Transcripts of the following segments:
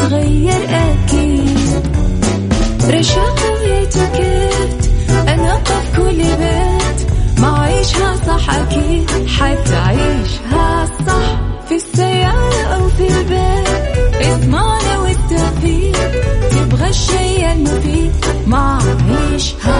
تتغير أكيد. رشاق ويتوكيت أنا في كل بيت. ما عيشها صح أكيد. حتعيشها صح في السيارة أو في البيت. اسمعنا والتوفيق. تبغى الشيء المفيد. ما عيشها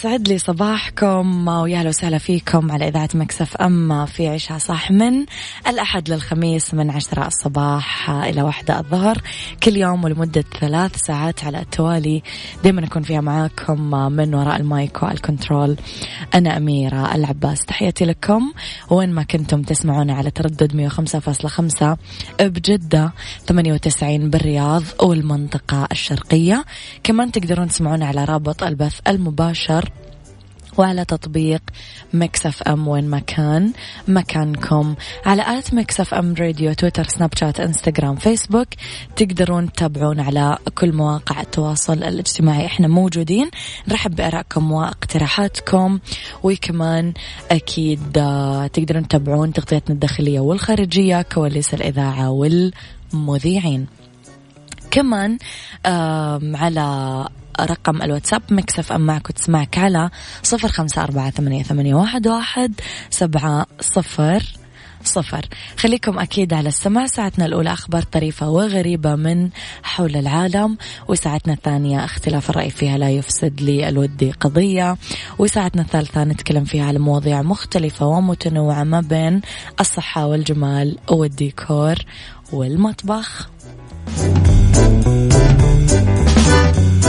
يسعد لي صباحكم ويا هلا وسهلا فيكم على إذاعة Mix FM في عيشها صح من الأحد للخميس من عشرة الصباح إلى واحدة الظهر. كل يوم ولمدة ثلاث ساعات على التوالي. دائما أكون فيها معاكم من وراء ال mic وال control. أنا أميرة العباس تحياتي لكم. وين ما كنتم تسمعوني على تردد 105.5 بجدة 98 بالرياض والمنطقة الشرقية. كمان تقدرون تسمعونا على رابط البث المباشر وعلى تطبيق Mix FM وين ما كان مكانكم. على at Mix FM Radio تويتر سناب شات إنستغرام فيسبوك تقدرون تتابعون على كل مواقع التواصل الاجتماعي. إحنا موجودين. نرحب بآرائكم واقتراحاتكم. وكمان أكيد آه، تقدرون تتابعون تغطيتنا الداخلية والخارجية كواليس الإذاعة والمذيعين. كمان على رقم الواتساب مكسف أم معك وتسمعك على صفر خمسة أربعة ثمانية, ثمانية واحد, واحد سبعة صفر صفر. خليكم أكيد على السماع. ساعتنا الأولى أخبار طريفة وغريبة من حول العالم وساعتنا الثانية اختلاف الرأي فيها لا يفسد لي الودي قضية وساعتنا الثالثة نتكلم فيها على مواضيع مختلفة ومتنوعة ما بين الصحة والجمال والديكور والمطبخ.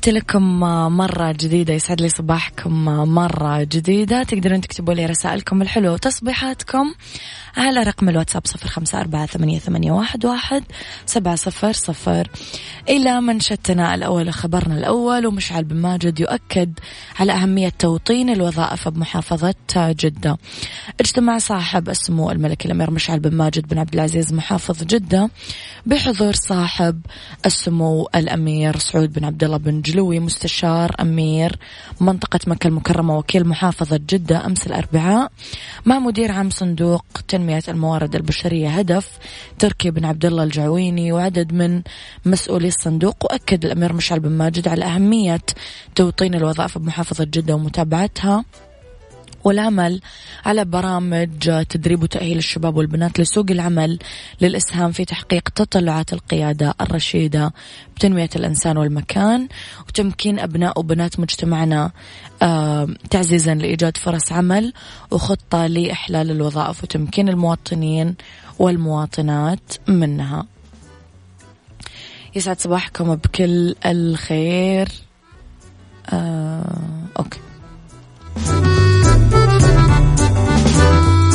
تحياتي لكم مرة جديدة يسعد لي صباحكم مرة جديدة. تقدرون تكتبوا لي رسائلكم الحلوة وتصبيحاتكم. على رقم الواتساب صفر خمسة أربعة ثمانية, ثمانية واحد, واحد سبعة صفر صفر. إلى منشتنا الأول خبرنا الأول ومشعل بن ماجد يؤكد على أهمية توطين الوظائف بمحافظة جدة. اجتمع صاحب السمو الملكي الأمير مشعل بن ماجد بن عبد العزيز محافظ جدة بحضور صاحب السمو الأمير سعود بن عبد الله بن جلوي مستشار أمير منطقة مكة المكرمة وكيل محافظة جدة. أمس الأربعاء مع مدير عام صندوق تنمية الموارد البشرية هدف تركي بن عبد الله الجعويني وعدد من مسؤولي الصندوق. وأكد الأمير مشعل بن ماجد على أهمية توطين الوظائف بمحافظة جدة ومتابعتها. والعمل على برامج تدريب وتأهيل الشباب والبنات لسوق العمل للإسهام في تحقيق تطلعات القيادة الرشيدة بتنمية الإنسان والمكان وتمكين أبناء وبنات مجتمعنا تعزيزا لإيجاد فرص عمل وخطة لإحلال الوظائف وتمكين المواطنين والمواطنات منها. يسعد صباحكم بكل الخير. آه، أوكي.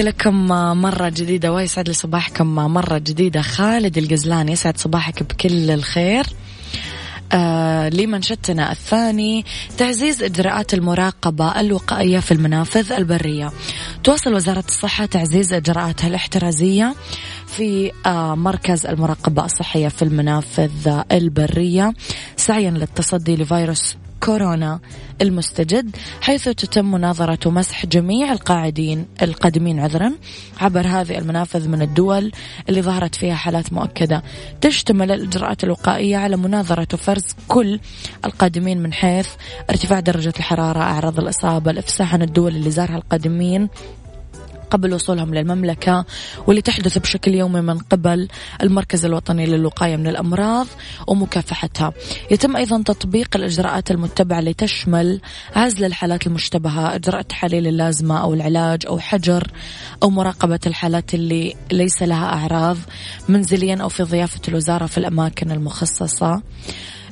تحياتي لكم مرة جديدة ويسعد لي صباحكم. مرة جديدة. خالد القزلان يسعد صباحك بكل الخير. آه لمنشدتنا الثاني تعزيز إجراءات المراقبة الوقائية في المنافذ البرية. تواصل وزارة الصحة تعزيز إجراءاتها الاحترازية في آه مركز المراقبة الصحية في المنافذ البرية. سعيا للتصدي لفيروس كورونا المستجد حيث تتم مناظرة ومسح جميع القاعدين القادمين عذرا عبر هذه المنافذ من الدول اللي ظهرت فيها حالات مؤكدة. تشتمل الإجراءات الوقائية على مناظرة وفرز كل القادمين من حيث ارتفاع درجة الحرارة أعراض الإصابة الإفساح عن الدول اللي زارها القادمين قبل وصولهم للمملكة واللي تحدث بشكل يومي من قبل المركز الوطني للوقاية من الأمراض ومكافحتها. يتم أيضا تطبيق الإجراءات المتبعة اللي تشمل عزل الحالات المشتبهة إجراء التحاليل اللازمة أو العلاج أو حجر أو مراقبة الحالات اللي ليس لها أعراض منزليا أو في ضيافة الوزارة في الأماكن المخصصة.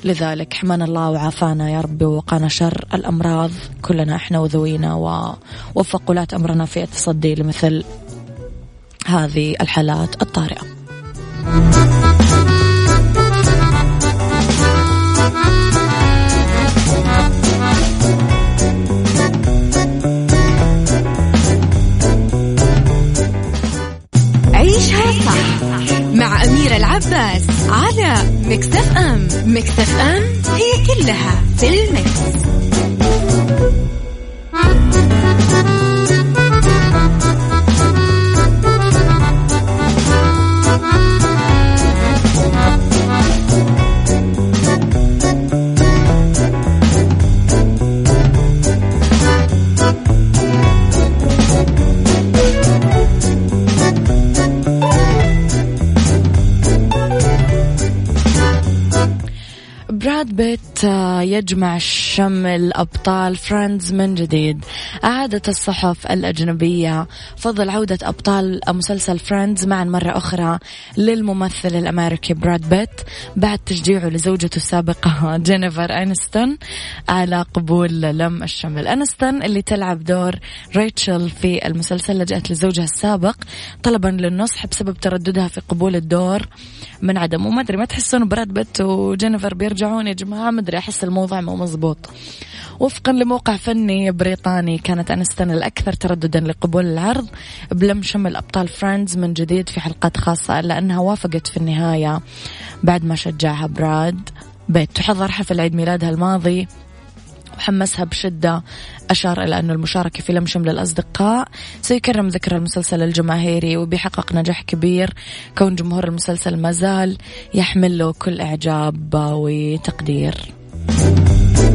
لذلك حمانا الله وعافانا يا ربي ووقانا شر الأمراض. كلنا إحنا وذوينا ووفق ولاة أمرنا في التصدي لمثل هذه الحالات الطارئة. يجمع شمل أبطال Friends من جديد. أعادت الصحف الأجنبية. فضل عودة أبطال مسلسل Friends معا مرة أخرى للممثل الأمريكي براد بيت بعد تشجيعه لزوجته السابقة جينيفر أنستون على قبول لم الشمل. أنستون اللي تلعب دور ريتشل في المسلسل لجأت لزوجها السابق طلبا للنصح بسبب ترددها في قبول الدور من عدمه. وما أدري ما تحسون براد بيت وجينيفر بيرجعون يا جماعة؟ ما أدري أحس الموضوع مو مزبوط وفقا لموقع فني بريطاني كانت أنستن الأكثر ترددا لقبول العرض بلم شمل أبطال Friends من جديد في حلقات خاصة إلا أنها وافقت في النهاية بعد ما شجعها براد بيت. تحضر حفل عيد ميلادها الماضي وحمسها بشدة أشار إلى أن المشاركة في لم شمل الأصدقاء سيكرم ذكرى المسلسل الجماهيري وبيحقق نجاح كبير. كون جمهور المسلسل ما زال يحمل له كل إعجاب وتقدير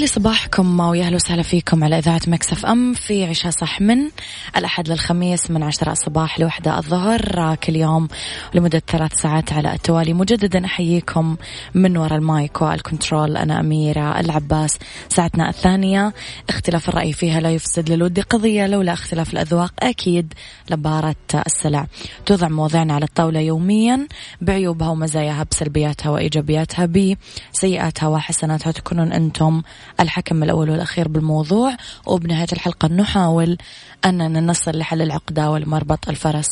لي صباحكم ويا أهلا وسهلا فيكم على إذاعة ميكس اف ام في عيشها صح من الأحد للخميس من عشرة الصباح لوحدة الظهر. كل يوم لمدة ثلاث ساعات على التوالي. مجددا أحييكم من وراء المايك وال control. أنا أميرة العباس. ساعتنا الثانية اختلاف الرأي فيها لا يفسد للود قضية لولا اختلاف الأذواق أكيد لبارت السلع. توضع مواضيعنا على الطاولة يوميا بعيوبها ومزاياها بسلبياتها وإيجابياتها بسيئاتها وحسناتها. تكونون أنتم الحكم الأول والأخير بالموضوع وبنهاية الحلقة نحاول أننا نصل لحل العقدة والمربط الفرس.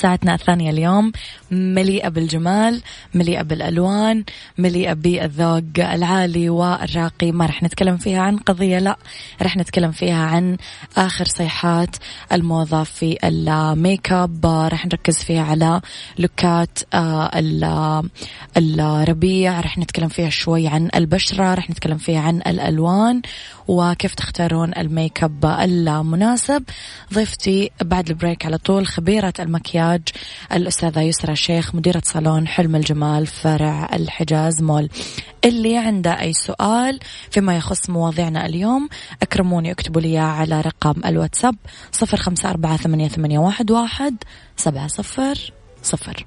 ساعتنا الثانية اليوم. مليئة بالجمال مليئة بالألوان مليئة بالذوق العالي والراقي. ما رح نتكلم فيها عن قضية لا. رح نتكلم فيها عن آخر صيحات الموضة في الميك اب رح نركز فيها على look ات آه، الربيع. رح نتكلم فيها شوي عن البشرة رح نتكلم فيها عن الألوان. وكيف تختارون ال make up المناسب. ضيفتي بعد ال break على طول خبيرة المكياج الأستاذة يسرى شيخ مديرة صالون حلم الجمال فرع الحجاز مول. اللي عنده أي سؤال فيما يخص مواضيعنا اليوم أكرموني اكتبوا لي على رقم الواتساب صفر خمسة أربعة ثمانية, واحد سبعة صفر صفر.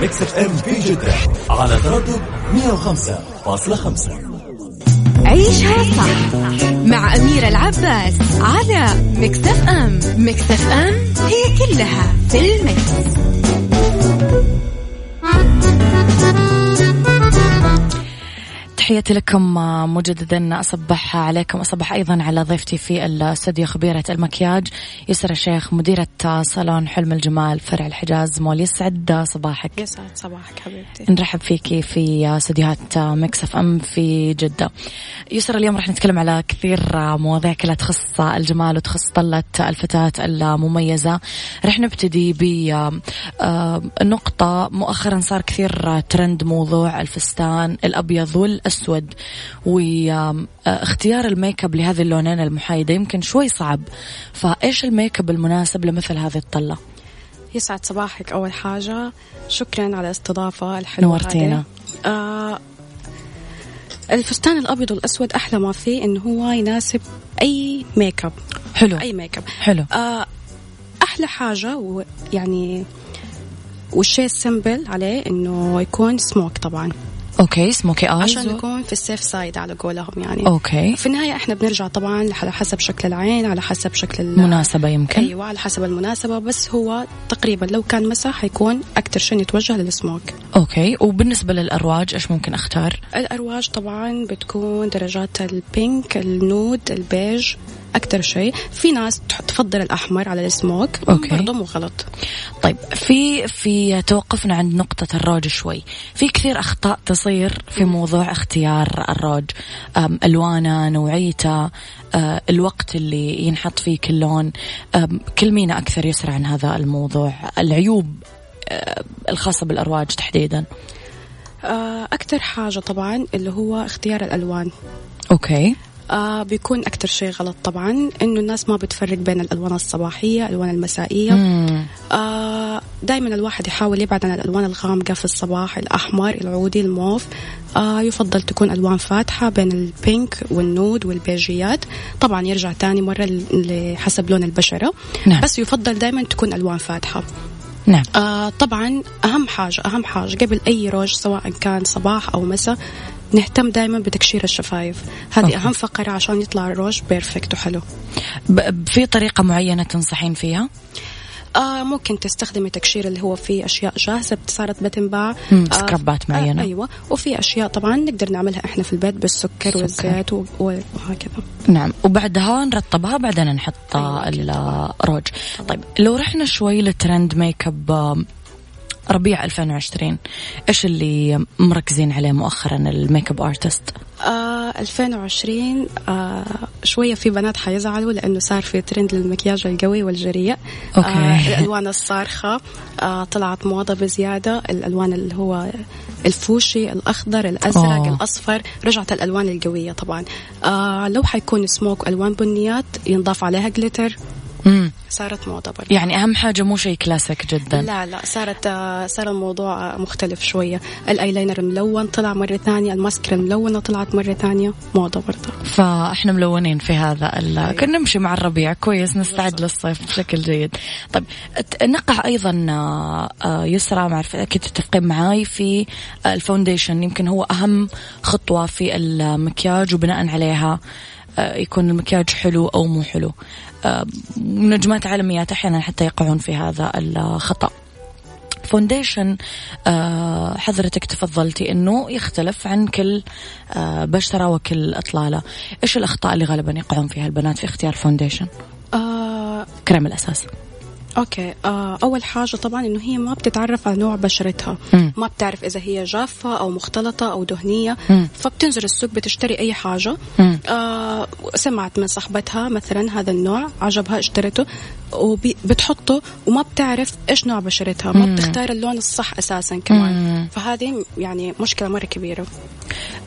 ميكس اف ام في جدة على تردد 105.5 عيشها صح مع أميرة العباس على ميكس اف ام ميكس اف ام هي كلها في الميكس. تحياتي لكم مجددا أصبح عليكم أصبح أيضا على ضيفتي في الاستوديو خبيرة المكياج يسرى الشيخ مديرة صالون حلم الجمال فرع الحجاز مول يسعد صباحك. يسعد صباحك حبيبتي. نرحب فيكي في استديوهات مكس اف ام في جدة. يسرى اليوم راح نتكلم على كثير مواضيع كلها تخص الجمال وتخص طلة الفتاة المميزة. راح نبتدي بنقطة مؤخرا صار كثير ترند موضوع الفستان الأبيض والأسود. الأسود واختيار ال make up لهذه اللونين المحايدة يمكن شوي صعب. فإيش ال make up المناسب لمثل هذه الطلة؟ يسعد صباحك. أول حاجة شكرا على الاستضافة الحلوة نورتينا. آه الفستان الأبيض والأسود أحلى ما فيه إنه هو يناسب أي make up. حلو. أي make up. حلو. آه أحلى حاجة ويعني والشيء ال simple عليه إنه يكون سموك طبعا. okay smokey eyes عشان نكون في ال safe side على قولهم يعني. okay. في النهاية إحنا بنرجع طبعا على حسب شكل العين على حسب شكل المناسبه يمكن. أيوه على حسب المناسبة بس هو تقريبا لو كان مساء حيكون أكثر شيء يتوجه للسموك okay. وبالنسبة للأرواج إيش ممكن أختار؟ الأرواج طبعا بتكون درجات ال pink ال nude ال beige أكثر شيء. في ناس تفضل الأحمر على السموك أوكي. برضه مو غلط. طيب في في توقفنا عند نقطة الروج شوي. في كثير أخطاء تصير في موضوع اختيار الروج. ألوانه نوعيته أه، الوقت اللي ينحط فيه كل لون. كلمينا أكثر يسرع عن هذا الموضوع. العيوب أه، الخاصة بالأرواج تحديدا. أه، أكثر حاجة طبعا اللي هو اختيار الألوان. أوكي. آه بيكون أكتر شيء غلط طبعا إنه الناس ما بتفرق بين الألوان الصباحية الألوان المسائية. آه دائما الواحد يحاول يبعد عن الألوان الغامقة في الصباح الأحمر العودي الموف. آه يفضل تكون ألوان فاتحة بين ال pink وال nude والبيجيات. طبعا يرجع تاني مرة حسب لون البشرة. نعم. بس يفضل دائما تكون ألوان فاتحة. نعم. آه طبعا أهم حاجة أهم حاجة قبل أي روج سواء كان صباح أو مساء نهتم دائما بتقشير الشفايف. هذه okay. أهم فقرة عشان يطلع الروج perfect وحلو. في طريقة معينة تنصحين فيها؟ آه ممكن تستخدمي تقشير اللي هو فيه أشياء جاهزة صارت بتنباع. آه scrub ات معينة. آه أيوه. وفي أشياء طبعا نقدر نعملها إحنا في البيت بالسكر سكر. والزيت وهكذا. نعم. وبعدها نرطبها بعدين نحط أيوة الروج. طيب لو رحنا شوي ل trend make up ربيع 2020 إيش اللي مركزين عليه مؤخرا ال make up artist؟ آه 2020 آه شوية في بنات حيزعلوا لأنه صار في ترند للمكياج القوي والجريء okay. آه الألوان الصارخة آه طلعت موضة بزيادة الألوان اللي هو الفوشي الأخضر الأزرق أوه. الأصفر رجعت الألوان القوية طبعا آه لو حيكون سموك ألوان بنيات ينضاف عليها glitter مم. صارت موضة برضه يعني أهم حاجة مو شيء كلاسيك جدا. لا لا صارت صار الموضوع مختلف شوية. الأيلاينر الملون طلع مرة ثانية. الماسكرا الملونة طلعت مرة ثانية. موضة برضه فإحنا ملونين في هذا أيوة. كنا نمشي مع الربيع. كويس نستعد للصيف بشكل جيد. طيب نقع أيضا آه، يسرى مع أكيد تتفقين معاي في ال foundation. يمكن هو أهم خطوة في المكياج وبناء عليها آه، يكون المكياج حلو أو مو حلو. آه، نجمات عالميات أحيانا حتى يقعون في هذا الخطأ. foundation آه، حضرتك تفضلتي إنه يختلف عن كل بشرة وكل إطلالة. إيش الأخطاء اللي غالبا يقعون فيها البنات في اختيار foundation آه كريم الأساس. okay آه أول حاجة طبعا إنه هي ما بتتعرف على نوع بشرتها. ما بتعرف إذا هي جافة أو مختلطة أو دهنية. فبتنزل السوق بتشتري أي حاجة. آه سمعت من صاحبتها مثلا هذا النوع عجبها اشترته وبتحطه وما بتعرف إيش نوع بشرتها ما. بتختار اللون الصح أساسا كمان مم. فهذه يعني مشكلة مرة كبيرة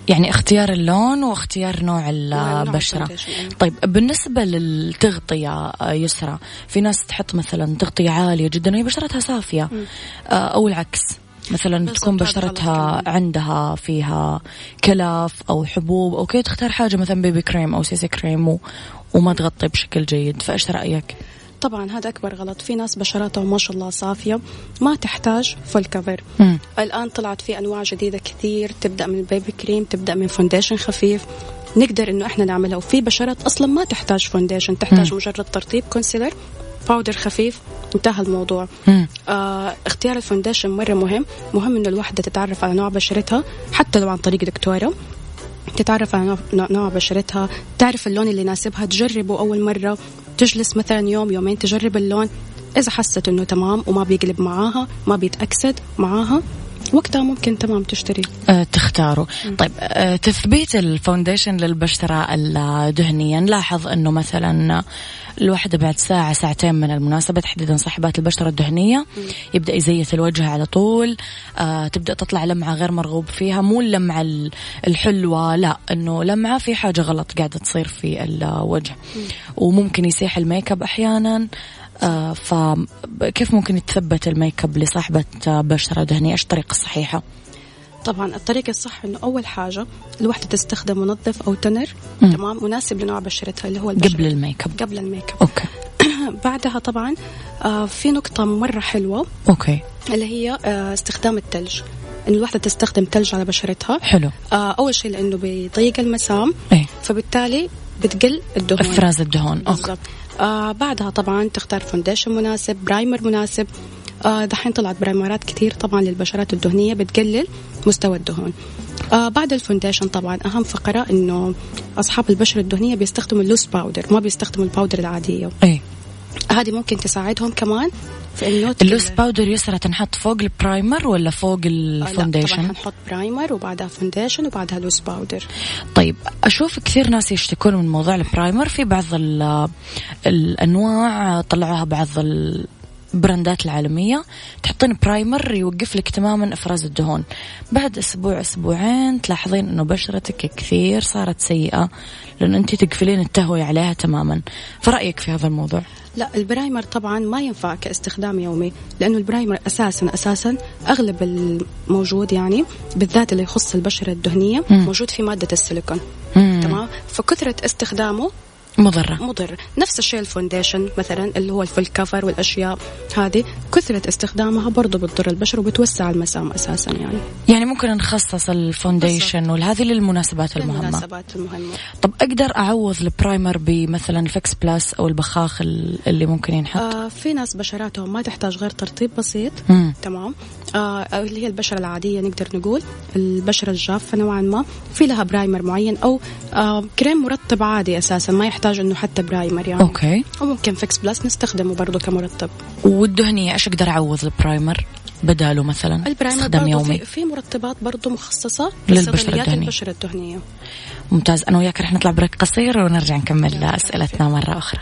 يعني اختيار اللون واختيار نوع أيوة. طيب بالنسبة للتغطية آه، يسرى في ناس تحط مثلا تغطية عالية جدا وهي بشرتها صافية آه، أو العكس مثلا تكون بشرتها. عندها فيها كلف أو حبوب أو كذا تختار حاجة مثلا BB cream أو CC cream. وما تغطي بشكل جيد فإيش رأيك؟ طبعا هذا أكبر غلط. في ناس بشراتها ما شاء الله صافية ما تحتاج full cover. الآن طلعت في أنواع جديدة كثير تبدأ من ال BB cream تبدأ من foundation خفيف. نقدر إنه إحنا نعملها. وفي بشرات أصلا ما تحتاج foundation تحتاج مم. مجرد ترطيب concealer powder خفيف. انتهى الموضوع. مم. آه اختيار ال foundation مرة مهم. مهم إنه الوحدة تتعرف على نوع بشرتها حتى لو عن طريق دكتورة تتعرف على نوع- نوع بشرتها. تعرف اللون اللي يناسبها تجربه أول مرة. تجلس مثلا يوم يومين تجرب اللون. إذا حست إنه تمام وما بيقلب معاها ما بيتأكسد معاها وقتها ممكن تمام تشتري. آه، تختاروا. طيب آه، تثبيت ال foundation للبشرة الدهنية نلاحظ أنه مثلا الواحدة بعد ساعة ساعتين من المناسبة تحديدا صاحبات البشرة الدهنية يبدأ يزيت الوجه على طول. آه، تبدأ تطلع لمعة غير مرغوب فيها. مو اللمعة ال- الحلوة لا أنه لمعة في حاجة غلط قاعدة تصير في الوجه. وممكن يسيح ال make up أحيانا. فكيف ممكن يتثبت ال make up لصاحبة آه، بشرة دهنية إيش الطريقة الصحيحة؟ طبعا الطريقة الصح إنه أول حاجة الوحدة تستخدم منظف أو toner مم. تمام؟ مناسب لنوع بشرتها اللي هو البشرة. قبل ال make up. قبل ال make up. okay. بعدها طبعا آه في نقطة مرة حلوة. okay. اللي هي آه استخدام الثلج إن الوحدة تستخدم ثلج على بشرتها. حلو. آه أول شيء لأنه بيضيق المسام. إيه. فبالتالي بتقل الدهون. إفراز الدهون. okay. بالضبط. آه بعدها طبعا تختار foundation مناسب primer مناسب. آه دحين طلعت برايمرات كثير طبعا للبشرات الدهنية بتقلل مستوى الدهون. آه بعد ال foundation طبعا أهم فقرة إنه أصحاب البشرة الدهنية بيستخدموا ال loose powder ما بيستخدموا ال powder العادية. إيه. هذه ممكن تساعدهم كمان في إنه ال loose powder يسرى تنحط فوق ال primer ولا فوق لا، طبعا ال foundation حنحط primer وبعدها foundation وبعدها loose powder طيب أشوف كثير ناس يشتكون من موضوع ال primer في بعض ال- الأنواع طلعوها بعض البراندات العالمية تحطين primer يوقف لك تماما إفراز الدهون. بعد أسبوع أسبوعين تلاحظين إنه بشرتك كثير صارت سيئة لأن انت تقفلين التهوية عليها تماما. فرأيك في هذا الموضوع؟ لا ال primer طبعا ما ينفع كاستخدام يومي لأنه ال primer أساسا أساسا أغلب الموجود يعني بالذات اللي يخص البشرة الدهنية مم. موجود في مادة السيليكون. تمام؟ فكثرة استخدامه مضرة. مضر. نفس الشيء ال foundation مثلا اللي هو ال full cover والأشياء هذه كثره استخدامها برضه بتضر البشره وبتوسع المسام أساسا يعني. يعني ممكن نخصص ال foundation والهذه للمناسبات المهمة. المناسبات المهمة. طب أقدر أعوض ال primer بمثلا ال Fix Plus أو البخاخ ال- اللي ممكن ينحط؟ آه في ناس بشراتهم ما تحتاج غير ترطيب بسيط. مم. تمام. آه أو اللي هي البشرة العادية نقدر نقول البشرة الجافة نوعا ما. في لها primer معين أو آه كريم مرطب عادي أساسا ما يحتاج إنه حتى primer يعني. okay. وممكن Fix Plus نستخدمه برضه كمرطب. والدهنيه إيش أقدر أعوض ال primer بداله مثلا؟ استخدام يومي. في, مرطبات برضه مخصصة للبشرة الدهنية. البشرة الدهنية. ممتاز. أنا وياك رح نطلع break قصير ونرجع نكمل أسئلتنا مرة أخرى.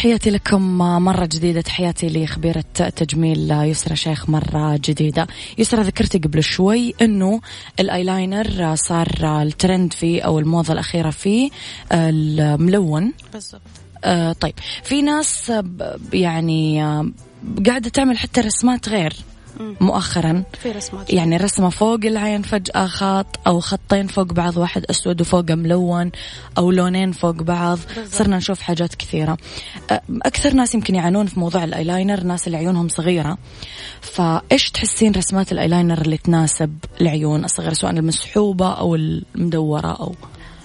تحياتي لكم. مرة جديدة تحياتي لخبيرة تجميل يسرى شيخ. مرة جديدة. يسرى ذكرتي قبل شوي أنه الآيلاينر صار الترند فيه أو الموضة الأخيرة فيه الملون. بالضبط. آه طيب. في ناس يعني آه، قاعدة تعمل حتى رسمات غير. مؤخرا. في رسمات يعني رسمة فوق العين فجأة خط أو خطين فوق بعض واحد أسود وفوقه ملون أو لونين فوق بعض. صرنا نشوف حاجات كثيرة. أكثر ناس يمكن يعانون في موضوع الأيلاينر ناس اللي عيونهم صغيرة. فإيش تحسين رسمات الأيلاينر اللي تناسب العيون؟ الصغيرة سواء المسحوبة أو المدورة أو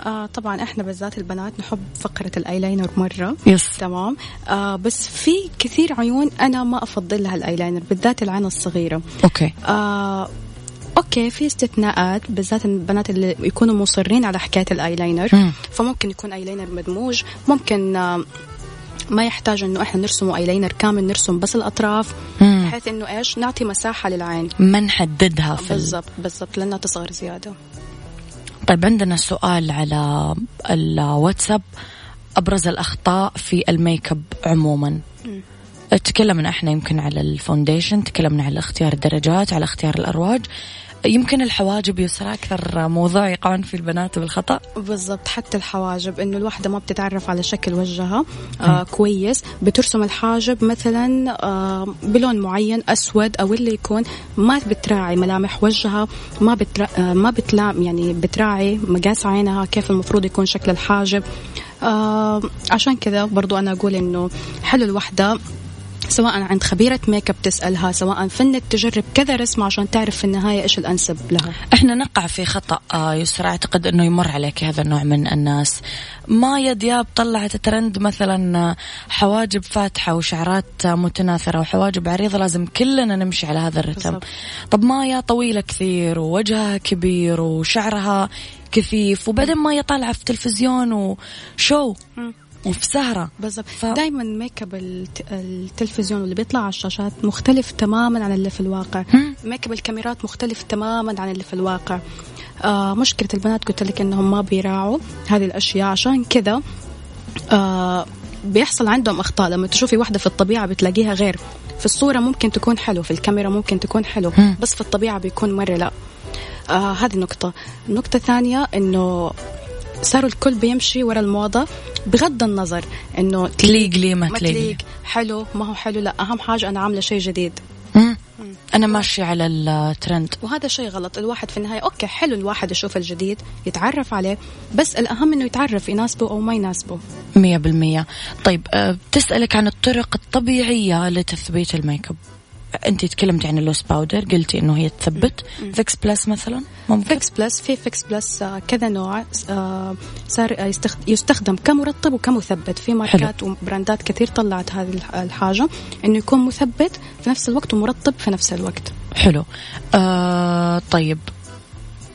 آه طبعا إحنا بالذات البنات نحب فقرة الأيلاينر مرة. yes. تمام. آه بس في كثير عيون أنا ما افضل لها الأيلاينر بالذات العين الصغيرة. okay. آه okay في استثناءات بالذات البنات اللي يكونوا مصرين على حكاية الأيلاينر. مم. فممكن يكون أيلاينر مدموج. ممكن آه ما يحتاج إنه إحنا نرسمه أيلاينر كامل نرسم بس الأطراف مم. بحيث إنه إيش؟ نعطي مساحة للعين. ما نحددها في ال- بالضبط بالضبط لأنها تصغر زيادة. طيب عندنا سؤال على الواتساب أبرز الأخطاء في ال make up عموما. تكلمنا إحنا يمكن على ال foundation تكلمنا على اختيار الدرجات على اختيار الأرواج. يمكن الحواجب يسرى أكثر موضوع يقعون فيه البنات بالخطأ؟ بالضبط حتى الحواجب إنه الواحدة ما بتتعرف على شكل وجهها آه كويس. بترسم الحاجب مثلا آه بلون معين أسود أو اللي يكون ما بتراعي ملامح وجهها ما بترا آه ما بتلام يعني بتراعي مقاس عينها كيف المفروض يكون شكل الحاجب. آه عشان كذا برضو أنا أقول إنه حلو الوحدة. سواء عند خبيرة make up تسألها سواء فنك تجرب كذا رسمة عشان تعرف في النهاية إيش الأنسب لها. إحنا نقع في خطأ آه، يسرى أعتقد إنه يمر عليك هذا النوع من الناس. مايا دياب طلعت ترند مثلا آه، حواجب فاتحة وشعرات آه، متناثرة وحواجب عريضة لازم كلنا نمشي على هذا الرتم. بالضبط. طب مايا طويلة كثير ووجهها كبير وشعرها كثيف وبعدين مايا طالعة في تلفزيون وشو؟ وفي سهرة. بالضبط. ف- دائما ميك اب الت- التلفزيون اللي بيطلع على الشاشات مختلف تماما عن اللي في الواقع. ميك اب الكاميرات مختلف تماما عن اللي في الواقع. آه مشكلة البنات قلت لك إنهم ما بيراعوا هذه الأشياء. عشان كذا آه بيحصل عندهم أخطاء. لما تشوفي واحدة في الطبيعة بتلاقيها غير. في الصورة ممكن تكون حلو في الكاميرا ممكن تكون حلو. بس في الطبيعة بيكون مرة لا. آه هذه نقطة. النقطة الثانية إنه صاروا الكل بيمشي ورا الموضة بغض النظر إنه تليق لي ما تليق لي. تليق. حلو ما هو حلو لا أهم حاجة أنا عاملة شيء جديد. مم. أنا ماشية على الترند. وهذا شيء غلط. الواحد في النهاية okay حلو الواحد يشوف الجديد يتعرف عليه بس الأهم إنه يتعرف يناسبه أو ما يناسبه. مية بالمية. طيب أه، بتسألك عن الطرق الطبيعية لتثبيت الميك أب. أنت تكلمتي عن ال loose powder قلتي إنه هي تثبت. Fix Plus مثلا؟ ممكن؟ Fix Plus في Fix Plus آه، كذا نوع آه، صار آه، يستخد- يستخدم كمرطب وكمثبت. في ماركات وبراندات كثير طلعت هذه الح- الحاجة إنه يكون مثبت في نفس الوقت ومرطب في نفس الوقت. حلو. آه طيب.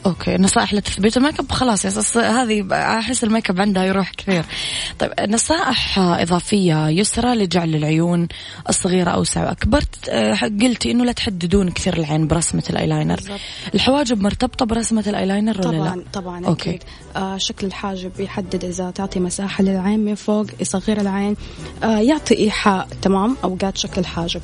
okay نصائح لتثبيت الميك اب خلاص هذه أحس الميك اب عندها يروح كثير. طيب نصائح إضافية يسرى لجعل العيون الصغيرة أوسع. واكبر آه، قلتي إنه لا تحددون كثير العين برسمة الأيلاينر. بالضبط. الحواجب مرتبطة برسمة الأيلاينر ولا طبعا لا طبعا okay. أكيد. آه شكل الحاجب يحدد إذا تعطي مساحة للعين من فوق يصغر العين آه يعطي إيحاء تمام؟ أوقات شكل الحاجب.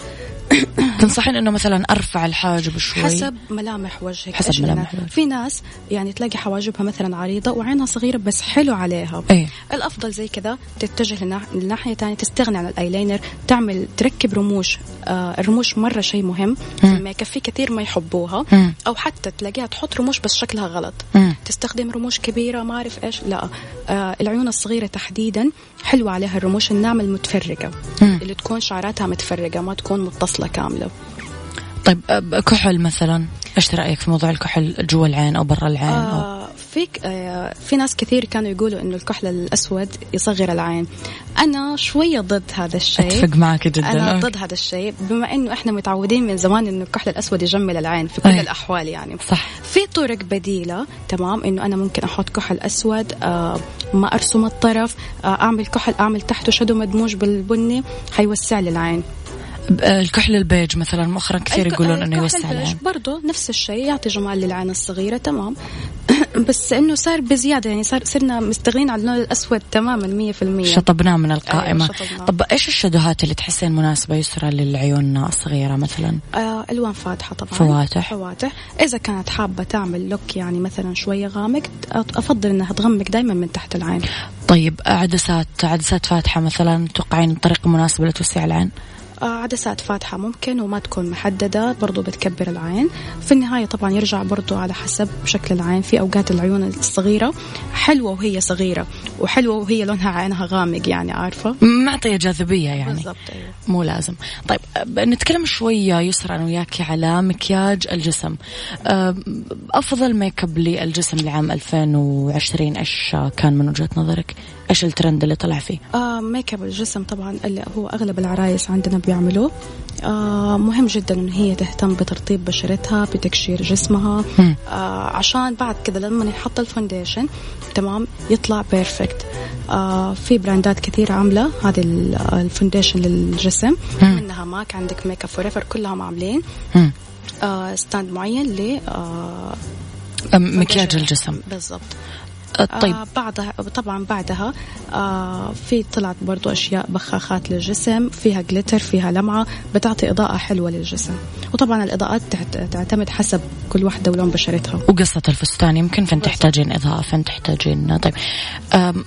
تنصحين إنه مثلا أرفع الحاجب شوي؟ حسب ملامح وجهك حسب ملامح وجهك. في ناس يعني تلاقي حواجبها مثلا عريضة وعينها صغيرة بس حلو عليها. إيه. الأفضل زي كذا تتجه لناح- لناحية ثانية تستغني عن الأيلاينر تعمل تركب رموش آه الرموش مرة شيء مهم. في الميك اب في كثير ما يحبوها. مم. أو حتى تلاقيها تحط رموش بس شكلها غلط. مم. تستخدم رموش كبيرة ما أعرف إيش لا. آه العيون الصغيرة تحديدا حلوة عليها الرموش الناعمه المتفرقة. مم. اللي تكون شعراتها متفرقة ما تكون متصلة كاملة. طيب آه، كحل مثلا؟ إيش رأيك في موضوع الكحل جوا العين أو برا العين أو... فيك آه في ناس كثير كانوا يقولوا إنه الكحل الأسود يصغر العين. أنا شوية ضد هذا الشيء. أتفق معك جدا. أنا أوكي. ضد هذا الشيء بما إنه إحنا متعودين من زمان إنه الكحل الأسود يجمل العين في كل أي. الأحوال يعني. صح. في طرق بديلة تمام إنه أنا ممكن أحط كحل أسود آه ما أرسم الطرف آه أعمل كحل أعمل تحته shadow مدموج بالبني حيوسع لي العين. الكحل البيج مثلا مؤخرا كثير يقولون إنه الكحل يوسع العين. برضه نفس الشيء يعطي جمال للعين الصغيرة تمام. بس إنه صار بزيادة يعني صار صرنا مستغنين عن اللون الأسود تماما 100% شطبناه من القائمة. أيوة، شطبناه. طب إيش الشدوهات اللي تحسين مناسبة يسرى للعيون الصغيرة مثلا؟ آه ألوان فاتحة طبعا. فواتح. فواتح. إذا كانت حابة تعمل look يعني مثلا شوية غامق أفضل إنها تغمق دائما من تحت العين. طيب عدسات عدسات فاتحة مثلا توقعين طريقة مناسبة لتوسيع العين؟ آه عدسات فاتحة ممكن وما تكون محددة برضو بتكبر العين. في النهاية طبعا يرجع برضو على حسب شكل العين. في أوقات العيون الصغيرة حلوة وهي صغيرة وحلوة وهي لونها عينها غامق يعني عارفة؟ معطية جاذبية يعني. بالضبط أيوة. مو لازم. طيب أه، نتكلم شوية يسرى أنا وياكي على مكياج الجسم. أه، أفضل ميك اب للجسم لعام 2020 إيش كان من وجهة نظرك؟ إيش الترند اللي طلع فيه؟ آه ميك اب الجسم طبعا اللي هو أغلب العرايس عندنا بيعملوه. آه مهم جدا إن هي تهتم بترطيب بشرتها بتكشير جسمها. آه عشان بعد كذا لما يحط ال foundation تمام يطلع perfect آه في براندات كثير عاملة هذه ال foundation للجسم. منها MAC عندك Make Up For كلهم عاملين. آه stand معين ل آه مكياج الجسم. بالضبط. طيب آه بعدها طبعا بعدها آه في طلعت برضو أشياء بخاخات للجسم فيها glitter فيها لمعة بتعطي إضاءة حلوة للجسم. وطبعا الإضاءات تعتمد حسب كل واحدة ولون بشرتها. وقصة الفستان يمكن فين تحتاجين إضاءة فين تحتاجين طيب.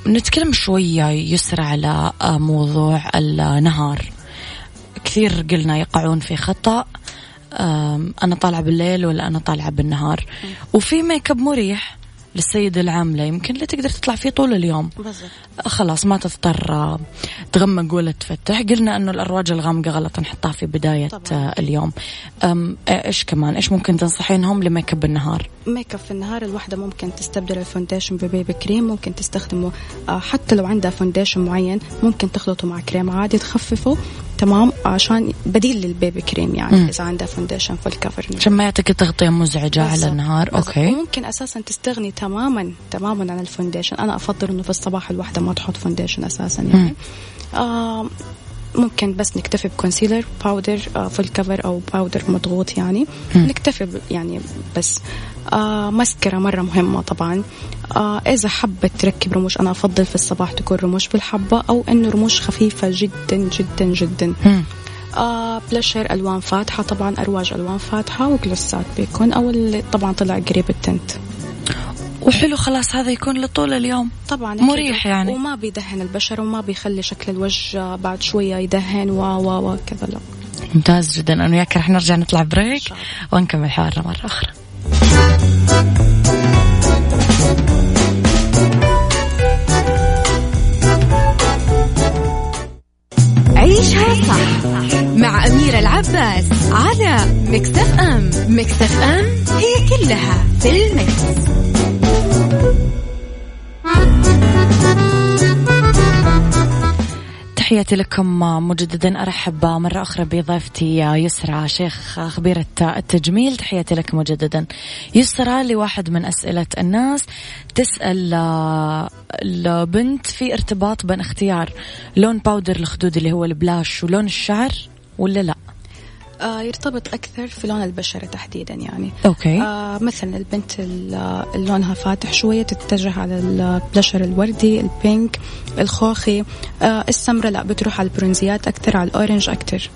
نتكلم شوية يسرى على آه، موضوع النهار. كثير قلنا يقعون في خطأ أنا طالعة بالليل ولا أنا طالعة بالنهار. وفي ميك اب مريح للسيدة العاملة يمكن اللي تقدر تطلع فيه طول اليوم. بالضبط. خلاص ما تضطر تغمق ولا تفتح. قلنا أنه الأرواج الغامقة غلط نحطها في بداية طبعا. اليوم. إيش كمان؟ إيش ممكن تنصحينهم لميك أب النهار؟ ميك أب في النهار الواحدة ممكن تستبدل ال foundation ب baby cream ممكن تستخدمه آه، حتى لو عندها foundation معين ممكن تخلطه مع كريم عادي تخففه تمام عشان بديل لل baby cream يعني مم. إذا عندها foundation full cover عشان ما يعطيك تغطية مزعجة على النهار. okay. وممكن أساسا تستغني تماما تماما عن ال foundation. أنا أفضل إنه في الصباح الواحدة ما تحط foundation أساسا يعني. آه ممكن بس نكتفي ب concealer powder full cover أو powder مضغوط يعني. مم. نكتفي يعني بس. آه مسكرة مرة مهمة طبعا. آه إذا حبت تركب رموش أنا أفضل في الصباح تكون رموش بالحبة أو إنه رموش خفيفة جدا جدا جدا. آه بلشر ألوان فاتحة طبعا أرواج ألوان فاتحة وجلوسات بيكون أو اللي طبعا طلع قريب ال tint. وحلو خلاص هذا يكون لطول اليوم. طبعا مريح يعني. وما بيدهن البشرة وما بيخلي شكل الوجه بعد شوية يدهن و و و كذا لا. ممتاز جدا. أنا وياك رح نرجع نطلع break ونكمل حوارنا مرة أخرى. عيشها صح مع أميرة العباس على Mix FM. Mix FM هي كلها في ال mix. تحياتي لكم مجددا. أرحب مرة أخرى بضيفتي يسرى شيخ خبيره التجميل. تحياتي لك مجددا. يسرى لواحد من أسئلة الناس. تسأل البنت في ارتباط بين اختيار لون powder الخدود اللي هو ال blush ولون الشعر ولا لا؟ آه يرتبط أكثر في لون البشرة تحديدا يعني. okay. آه مثلا البنت اللي لونها فاتح شوية تتجه على البلشر الوردي ال pink الخوخي. آه السمرة لا بتروح على البرونزيات أكثر على ال orange أكثر.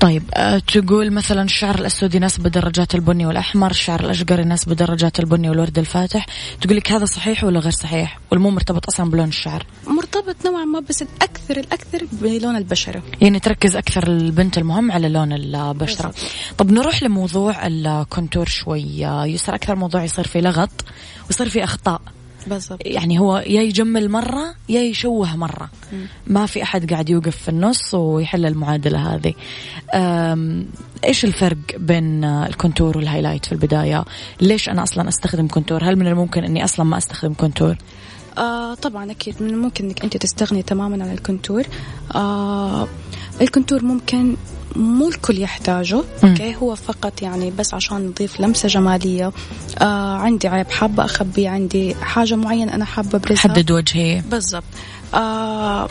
طيب أه تقول مثلا الشعر الأسود يناسب درجات البني والأحمر، الشعر الأشقر يناسب درجات البني والورد الفاتح، تقول لك هذا صحيح ولا غير صحيح؟ ولا مو مرتبط أصلا بلون الشعر؟ مرتبط نوعا ما بس الاكثر الأكثر بلون البشرة. يعني تركز أكثر البنت المهم على لون البشرة. بالضبط. طب نروح لموضوع ال contour شوي، يصير أكثر موضوع يصير فيه لغط ويصير فيه أخطاء. بالضبط. يعني هو يا يجمل مرة يا يشوه مرة. م. ما في أحد قاعد يوقف في النص ويحل المعادلة هذه. إيش الفرق بين ال contour وال highlight في البداية؟ ليش أنا أصلا أستخدم contour؟ هل من الممكن أني أصلا ما أستخدم contour؟ آه طبعا أكيد من الممكن أنك أنت تستغني تماما عن ال contour. آه ال contour ممكن مو الكل يحتاجه. okay؟ هو فقط يعني بس عشان نضيف لمسة جمالية. آه عندي عيب. حابة اخبيه عندي حاجة معينة أنا حابة أبرزها؟ حدد وجهي. بالضبط. آه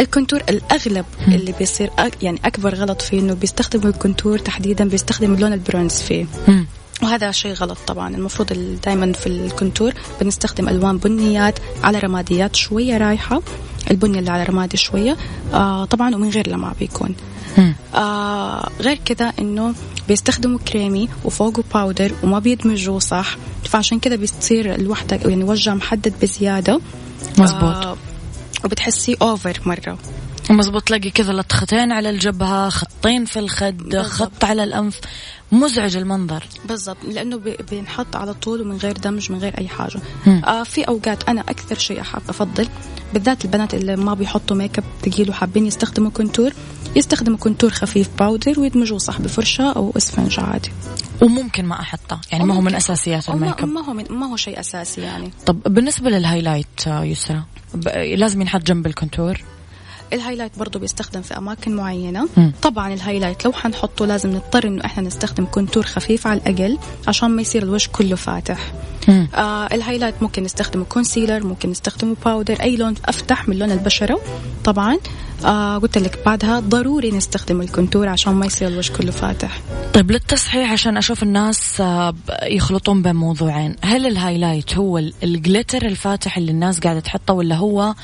ال contour الأغلب مم. اللي بيصير يعني أكبر غلط فيه إنه بيستخدموا ال contour تحديدا بيستخدم لون البرونز فيه. مم. وهذا شيء غلط طبعا. المفروض دائما في ال contour بنستخدم ألوان بنيات على رماديات شوية رايحة البني اللي على رمادي شوية. آه طبعا ومن غير لمع بيكون. آه غير كذا إنه بيستخدموا كريمي وفوقه powder وما بيدمجوه صح؟ فعشان كذا بتصير الوحدة يعني وجه محدد بزيادة. مزبوط آه وبتحسيه over مرة. مزبوط تلاقي كذا لطختين على الجبهة خطين في الخد بالضبط. خط على الأنف. مزعج المنظر. بالضبط لأنه بينحط على طول ومن غير دمج من غير أي حاجة. آه في أوقات أنا أكثر شيء أحب أفضل بالذات البنات اللي ما بيحطوا make up ثقيل وحابين يستخدموا contour يستخدموا contour خفيف powder ويدمجوه صح بفرشه أو اسفنج عادي. وممكن ما أحطه يعني ما هو من أساسيات ال make up ما هو ما هو شيء أساسي يعني. طب بالنسبة لل highlight آه، يسرا لازم ينحط جنب ال contour؟ ال highlight برضه بيستخدم في أماكن معينة. م. طبعا ال highlight لو حنحطه لازم نضطر إنه إحنا نستخدم contour خفيف على الأقل عشان ما يصير الوجه كله فاتح. آه ال highlight ممكن نستخدمه concealer ممكن نستخدمه powder أي لون أفتح من لون البشرة. طبعا آه قلت لك بعدها ضروري نستخدم ال contour عشان ما يصير الوجه كله فاتح. طيب للتصحيح عشان أشوف الناس آه، يخلطون بين موضوعين. هل ال highlight هو ال glitter الفاتح اللي الناس قاعدة تحطه ولا هو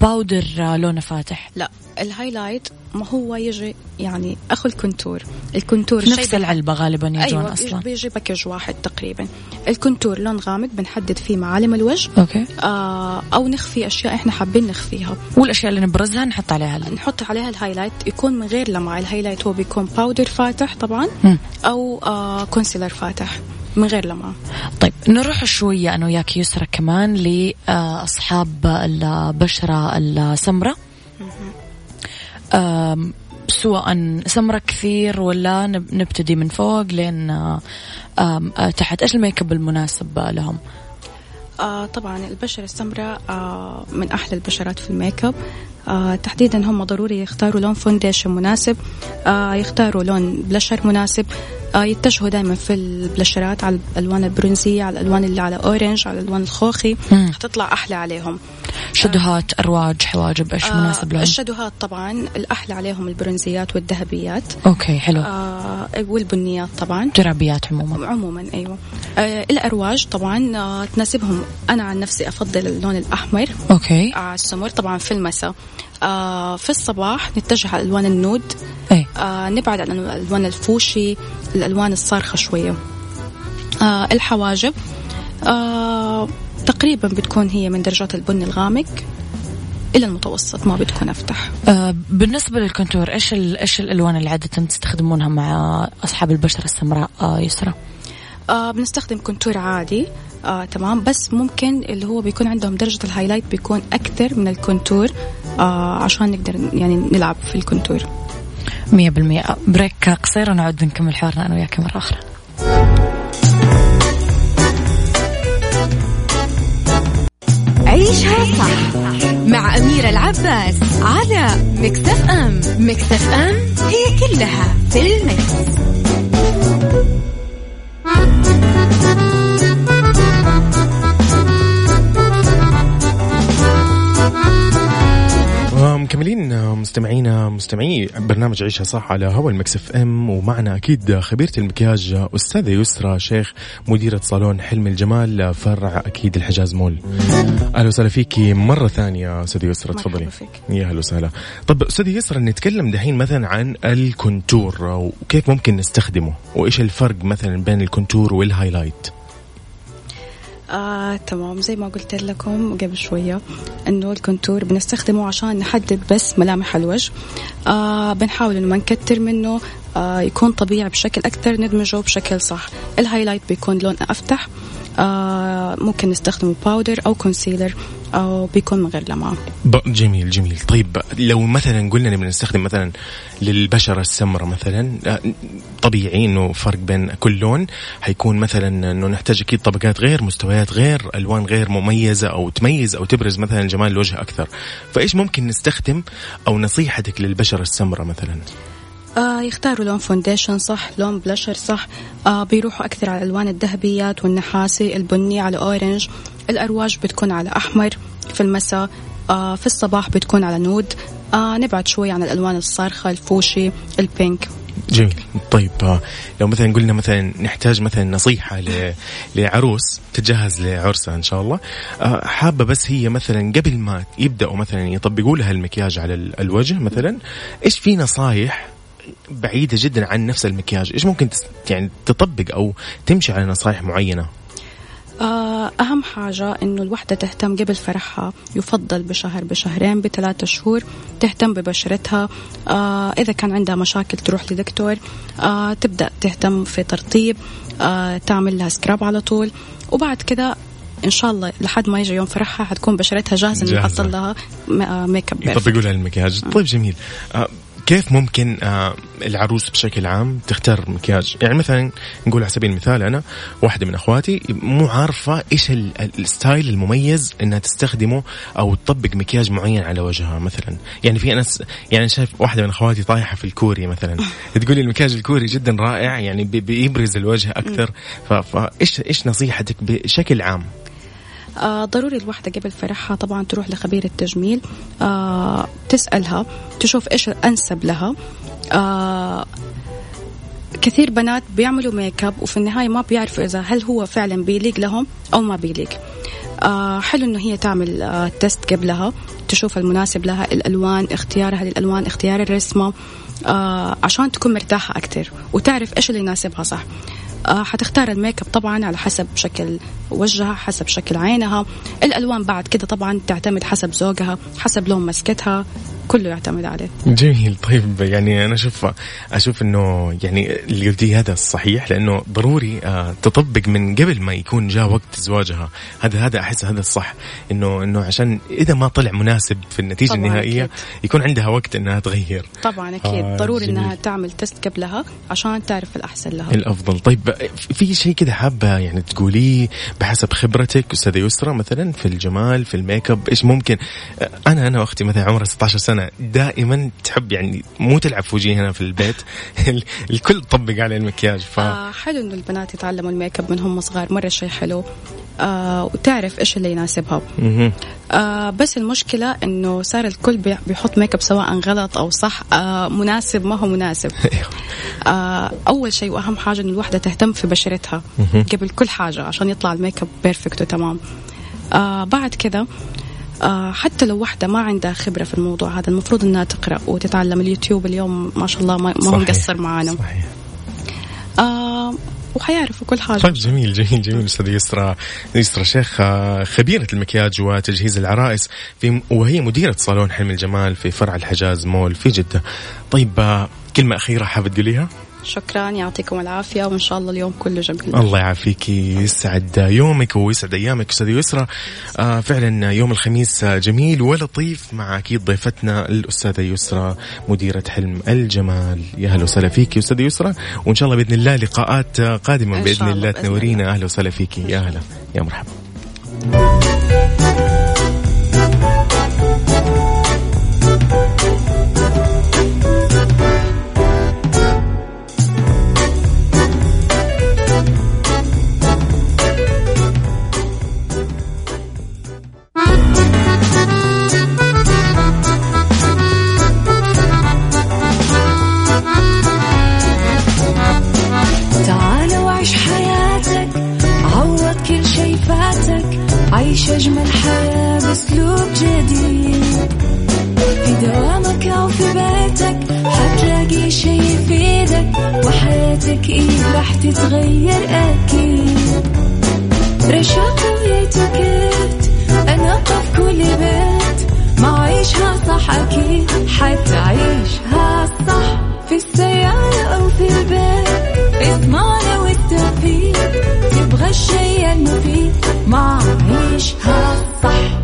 powder آه لونه فاتح. لا ال highlight ما هو يجي يعني اخو ال contour ال contour نفس العلبة غالبا يجون أيوة أصلا. بيجي package واحد تقريبا. ال contour لون غامق بنحدد فيه معالم الوجه. okay. آه أو نخفي أشياء إحنا حابين نخفيها. والأشياء اللي نبرزها نحط عليها نحط عليها ال highlight يكون من غير لمعة. ال highlight هو بيكون powder فاتح طبعا. م. أو آه concealer فاتح. من غير لمعة. طيب نروح شوية أنا وياك يسرى كمان لأصحاب البشرة السمراء سواء سمرة كثير ولا نبتدي من فوق لين تحت. إيش ال make up المناسب لهم؟ آه طبعا البشرة السمراء آه من أحلى البشرات في ال make up. آه تحديدا هم ضروري يختاروا لون foundation مناسب آه يختاروا لون بلشر مناسب آه يتجهوا دائما في البلشرات على الألوان البرونزية على الألوان اللي على orange على الألوان الخوخي حتطلع أحلى عليهم. شدوهات أرواج حواجب إيش آه مناسب لهم؟ الشدوهات طبعا الأحلى عليهم البرونزيات والذهبيات. okay حلو. آه والبنيات طبعا. ترابيات عموما. عموما أيوه. آه الأرواج طبعا آه تناسبهم. أنا عن نفسي أفضل اللون الأحمر. okay. على آه السمر طبعا في المساء. آه في الصباح نتجه على ألوان ال nude. أي. آه نبعد عن الألوان الفوشي الألوان الصارخه شوية. آه الحواجب آه تقريبا بتكون هي من درجات البني الغامق إلى المتوسط ما بتكون أفتح. آه بالنسبة لل contour إيش إيش الألوان اللي عادة تستخدمونها مع أصحاب البشرة السمراء آه يسرى آه بنستخدم contour عادي. آه تمام. بس ممكن اللي هو بيكون عندهم درجة ال highlight بيكون أكثر من ال contour آه عشان نقدر يعني نلعب في ال contour. مية بالمية. break قصير ونعود نكمل حوارنا أنا وياك مرة أخرى. عيشها صح مع أميرة العباس على مكتف أم مكتف أم هي كلها في المكس. مكملين مستمعينا مستمعي برنامج عيشها صح على هوا المكس اف ام ومعنا أكيد خبيرة المكياج أستاذة يسرى شيخ مديره صالون حلم الجمال فرع أكيد الحجاز مول. أهلا وسهلا فيكي مرة ثانية أستاذة يسرى تفضلي. يا أهلا وسهلا. طب أستاذة يسرى نتكلم دحين مثلا عن ال contour وكيف ممكن نستخدمه؟ وإيش الفرق مثلا بين ال contour وال highlight؟ آه، تمام زي ما قلت لكم قبل شوية إنه ال contour بنستخدمه عشان نحدد بس ملامح الوجه. آه بنحاول إنه ما نكتر منه آه يكون طبيعي بشكل أكثر ندمجه بشكل صح. ال highlight بيكون لون أفتح. آه ممكن نستخدم powder أو concealer أو بيكون غير لمعة. جميل جميل. طيب لو مثلا قلنا نبغى نستخدم مثلا للبشرة السمراء مثلا آه، طبيعي إنه فرق بين كل لون. حيكون مثلا إنه نحتاج أكيد طبقات غير مستويات غير ألوان غير مميزة أو تميز أو تبرز مثلا جمال الوجه أكثر. فإيش ممكن نستخدم أو نصيحتك للبشرة السمراء مثلا؟ آه يختاروا لون foundation صح لون بلشر صح. آه بيروحوا أكثر على الألوان الذهبيات والنحاسي البني على orange. الأرواج بتكون على أحمر في المساء. آه في الصباح بتكون على nude. آه نبعد شوي عن الألوان الصارخة الفوشي ال pink. جميل. طيب آه، لو مثلا قلنا مثلا نحتاج مثلا نصيحة لعروس تجهز لعرسها إن شاء الله. آه، حابة بس هي مثلا قبل ما يبدأوا مثلا يطبقوا لها المكياج على الوجه مثلا إيش في نصايح بعيدة جدا عن نفس المكياج. إيش ممكن يعني تطبق أو تمشي على نصائح معينة؟ آه، أهم حاجة إنه الوحدة تهتم قبل فرحها. يفضل بشهر بشهرين بثلاثة شهور تهتم ببشرتها. آه، إذا كان عندها مشاكل تروح لدكتور. آه، تبدأ تهتم في ترطيب. تعمل لها scrub على طول. وبعد كده إن شاء الله لحد ما يجي يوم فرحها حتكون بشرتها جاهزة انه نحط لها ميك اب يطبقوا لها المكياج. طيب جميل. كيف ممكن آه، العروس بشكل عام تختار مكياج؟ يعني مثلا نقول على سبيل المثال أنا واحدة من أخواتي مو عارفة إيش ال style المميز إنها تستخدمه أو تطبق مكياج معين على وجهها مثلا. يعني في ناس يعني شايف واحدة من أخواتي طايحة في الكوري مثلا. تقولي المكياج الكوري جدا رائع يعني بيبرز الوجه أكثر. فايش إيش نصيحتك بشكل عام؟ آه ضروري الوحدة قبل فرحها طبعا تروح لخبير التجميل آه تسألها تشوف إيش الأنسب لها. آه كثير بنات بيعملوا ميك اب وفي النهاية ما بيعرفوا إذا هل هو فعلا بيليق لهم أو ما بيليق. آه حلو إنه هي تعمل آه test قبلها تشوف المناسب لها الألوان اختيارها للألوان اختيار الرسمة. آه عشان تكون مرتاحة أكثر وتعرف إيش اللي يناسبها صح؟ آه حتختار الميك اب طبعا على حسب شكل وجهها حسب شكل عينها. الألوان بعد كده طبعا تعتمد حسب ذوقها حسب لون مسكتها كله يعتمد عليه. جميل. طيب يعني أنا أشوف أشوف إنه يعني اللي قلتيه هذا صحيح لأنه ضروري آه تطبق من قبل ما يكون جاء وقت زواجها. هذا هذا أحس هذا الصح. إنه إنه عشان إذا ما طلع مناسب في النتيجة النهائية أكيد. يكون عندها وقت إنها تغير. طبعا أكيد. آه ضروري جميل. انها تعمل test قبلها عشان تعرف الأحسن لها. الأفضل. طيب في شيء كذا حابة يعني تقوليه بحسب خبرتك أستاذة يسرى مثلا في الجمال في الميك أب إيش ممكن؟ آه، أنا أنا وأختي مثلا عمرها 16 سنة. سنه دائما تحب يعني مو تلعب في وجهي في البيت. الكل طبق على المكياج ف آه حلو إنه البنات يتعلموا الميك أب من هم صغار مرة شيء حلو. آه وتعرف إيش اللي يناسبها آه بس المشكلة إنه صار الكل بيحط ميك أب سواء غلط أو صح. آه مناسب ما هو مناسب. أيوه. آه أول شيء وأهم حاجة إنه الوحدة تهتم في بشرتها قبل كل حاجة عشان يطلع ال makeup perfect وتمام. آه بعد آه حتى لو واحدة ما عندها خبرة في الموضوع هذا المفروض إنها تقرأ وتتعلم اليوتيوب اليوم ما شاء الله ما هو مقصر معانا. صحيح. آه وحيعرفوا كل حاجة طيب جميل جميل جميل أستاذ يسرى. يسرى شيخ آه، خبيرة المكياج وتجهيز العرائس في وهي مديرة صالون حلم الجمال في فرع الحجاز مول في جدة. طيب آه، كلمة أخيرة حابة تقوليها؟ شكرا يعطيكم العافية وإن شاء الله اليوم كله جميل. الله يعافيك يسعد يومك ويسعد أيامك أستاذ يسرى. آه فعلا يوم الخميس جميل ولطيف مع أكيد ضيفتنا الأستاذة يسرى مديرة حلم الجمال. يا أهلا وسهلا فيك أستاذة يسرى وإن شاء الله بإذن الله لقاءات قادمة بإذن الله تنورينا. أهلا وسهلا فيك يا أهلا يا مرحبا. تتغير أكيد. رشاق ويتوكيت أنا قف كل بيت. ما عيشها صح أكيد حتعيشها صح. في السيارة أو في البيت إضمعنا والتوفيق. تبغى الشيء المفيد ما عيشها صح.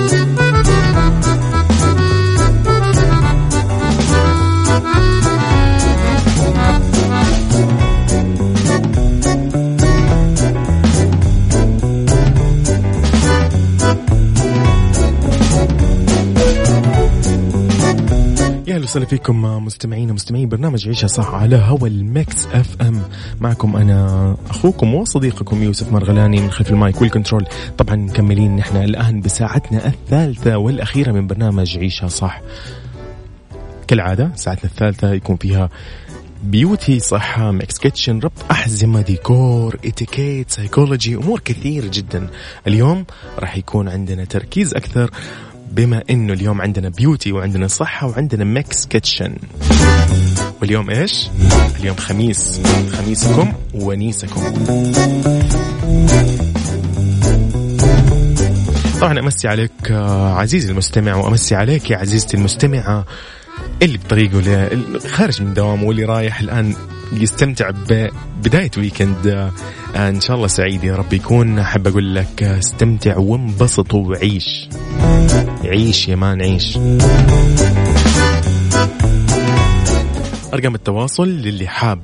وسهلا فيكم مستمعين ومستمعين برنامج عيشها صح على هوا ال Mix FM معكم أنا أخوكم وصديقكم يوسف مرغلاني من خلف ال mic وال control. طبعا مكملين نحن الآن بساعتنا الثالثة والأخيرة من برنامج عيشها صح. كالعادة ساعتنا الثالثة يكون فيها beauty صحة Mix Kitchen ربط أحزمة ديكور اتيكيت سايكولوجي أمور كثير جدا. اليوم راح يكون عندنا تركيز أكثر بما إنه اليوم عندنا beauty وعندنا صحة وعندنا Mix Kitchen واليوم إيش؟ اليوم خميس. خميسكم ونيسكم. طبعا أمسي عليك آه، عزيزي المستمع وأمسي عليك يا عزيزتي المستمعة. اللي بطريقه خارج من دوامه واللي رايح الآن يستمتع ببداية weekend آه، إن شاء الله سعيد يا رب يكون. أحب أقول لك آه، استمتع وانبسط وعيش. عيش يا مان عيش. أرقام التواصل للي حاب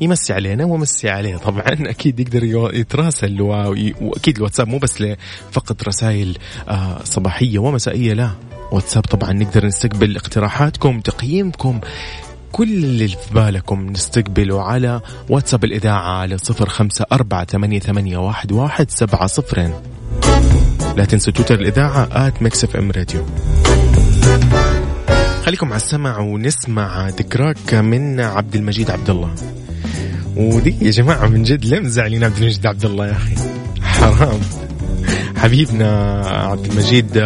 يمسي علينا ومسي عليه. طبعا أكيد يقدر يتراسل واكيد الواتساب مو بس فقط رسائل آه، صباحية ومسائية لا. واتساب طبعا نقدر نستقبل اقتراحاتكم تقييمكم كل اللي في بالكم نستقبله على واتساب الإذاعة على صفر خمسة أربعة ثمانية, ثمانية واحد, واحد سبعة صفرين. لا تنسوا تويتر الإذاعة at Mix FM Radio خليكم على السمع ونسمع ذكراك من عبد المجيد عبد الله. ودي يا جماعة من جد ليه مزعلين عبد المجيد عبد الله يا أخي. حرام. حبيبنا عبد المجيد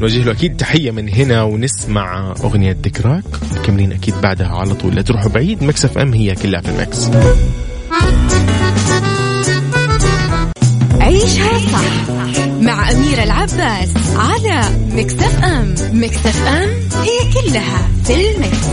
نوجه له أكيد تحية من هنا ونسمع أغنية ذكراك. مكملين أكيد بعدها على طول. لا تروحوا بعيد Mix FM هي كلها في ال mix عيشها صح مع أميرة العباس على Mix FM. Mix FM هي كلها في ال mix.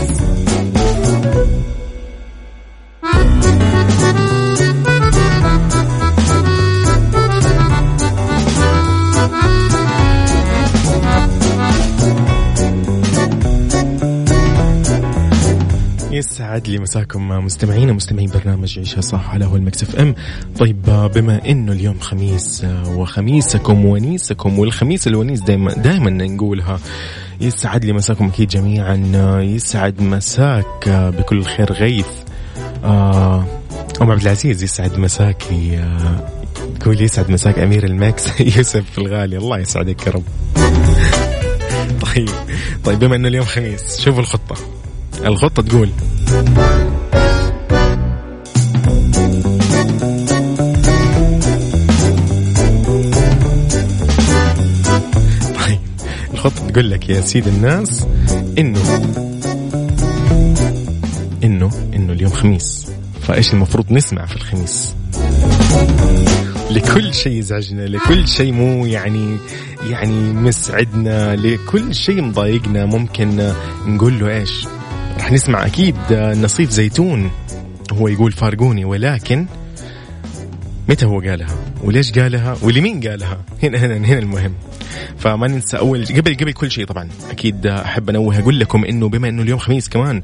يسعد لي مساكم مستمعين ومستمعين برنامج عيشها صح على هوا ال Mix FM. طيب بما إنه اليوم خميس وخميسكم ونيسكم والخميس الونيس دائما دائما نقولها يسعد لي مساكم أكيد جميعا يسعد مساك بكل خير غيث. آه، أم عبد العزيز يسعد مساكي آه، تقول يسعد مساك أمير الماكس يوسف الغالي الله يسعدك يا رب. طيب طيب بما إنه اليوم خميس شوفوا الخطة. الخطة تقول. طيب الخطة تقول لك يا سيد الناس إنه إنه إنه اليوم خميس. فإيش المفروض نسمع في الخميس؟ لكل شيء يزعجنا لكل شيء مو يعني يعني مسعدنا لكل شيء مضايقنا ممكن نقول له إيش؟ رح نسمع أكيد نصيف زيتون. هو يقول فارقوني ولكن متى هو قالها؟ وليش قالها؟ ولمين قالها؟ هنا هنا هنا المهم. فما ننسى أول قبل قبل كل شيء طبعا أكيد أحب أنوه أقول لكم إنه بما إنه اليوم خميس كمان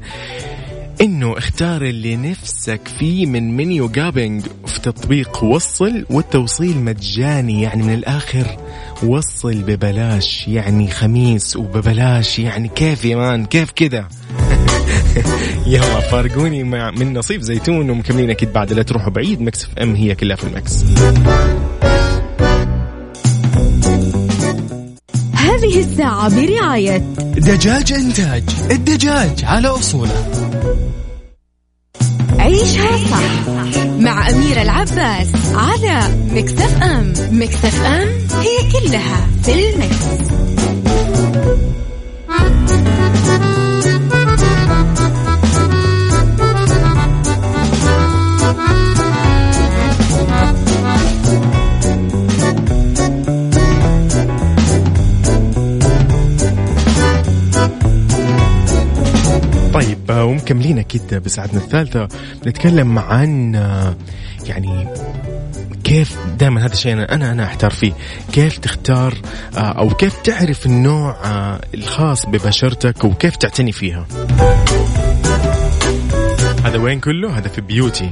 إنه اختار اللي نفسك فيه من منيو جابينج في تطبيق وصل والتوصيل مجاني يعني من الآخر وصل ببلاش يعني خميس وببلاش يعني كيف يا مان؟ كيف كذا؟ يلا فارقوني مع من نصيف زيتون ومكملين أكيد بعد لا تروحوا بعيد. مكس اف ام هي كلها في المكس. هذه الساعة برعاية دجاج إنتاج. الدجاج على أصوله. عيشها صح مع أميرة العباس على مكتف أم مكتف أم هي كلها في المكس. ومكملين أكيد بساعتنا الثالثة. بنتكلم عن يعني كيف دائما هذا الشيء أنا أنا أحتار فيه. كيف تختار أو كيف تعرف النوع الخاص ببشرتك وكيف تعتني فيها؟ هذا وين كله؟ هذا في beauty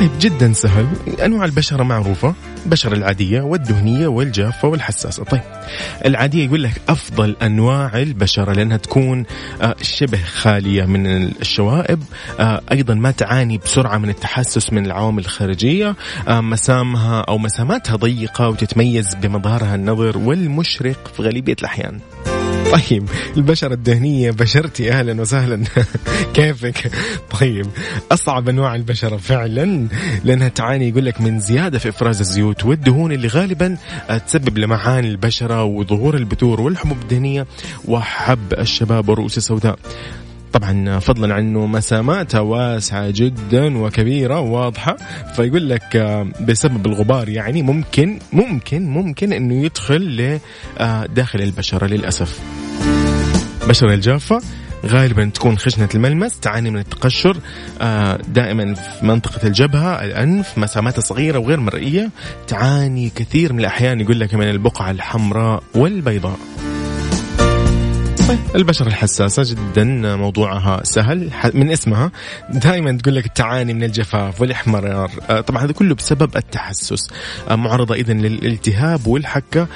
طيب جدا سهل. أنواع البشرة معروفة. البشرة العادية والدهنية والجافة والحساسة. طيب العادية يقول لك أفضل أنواع البشرة لأنها تكون آه، شبه خالية من الشوائب. آه، أيضا ما تعاني بسرعة من التحسس من العوامل الخارجية. آه، مسامها أو مساماتها ضيقة وتتميز بمظهرها النضر والمشرق في غالبية الأحيان. طيب البشرة الدهنية بشرتي أهلا وسهلا. كيفك؟ طيب أصعب أنواع البشرة فعلا لأنها تعاني يقول لك من زيادة في إفراز الزيوت والدهون اللي غالبا تسبب لمعان البشرة وظهور البتور والحبوب الدهنية وحب الشباب والرؤوس السوداء. طبعا فضلا عن انه مساماتها واسعة جدا وكبيرة وواضحة فيقول لك آه، بسبب الغبار يعني ممكن ممكن ممكن إنه يدخل لداخل البشرة للأسف. البشره الجافة غالبا تكون خشنة الملمس تعاني من التقشر آه، دائما في منطقة الجبهة الأنف مسامات صغيرة وغير مرئية تعاني كثير من الأحيان يقول لك من البقعة الحمراء والبيضاء طيب البشرة الحساسة جدا موضوعها سهل من اسمها دائما تقول لك تعاني من الجفاف والإحمرار. آه، طبعا هذا كله بسبب التحسس. آه، معرضة إذا للالتهاب والحكة.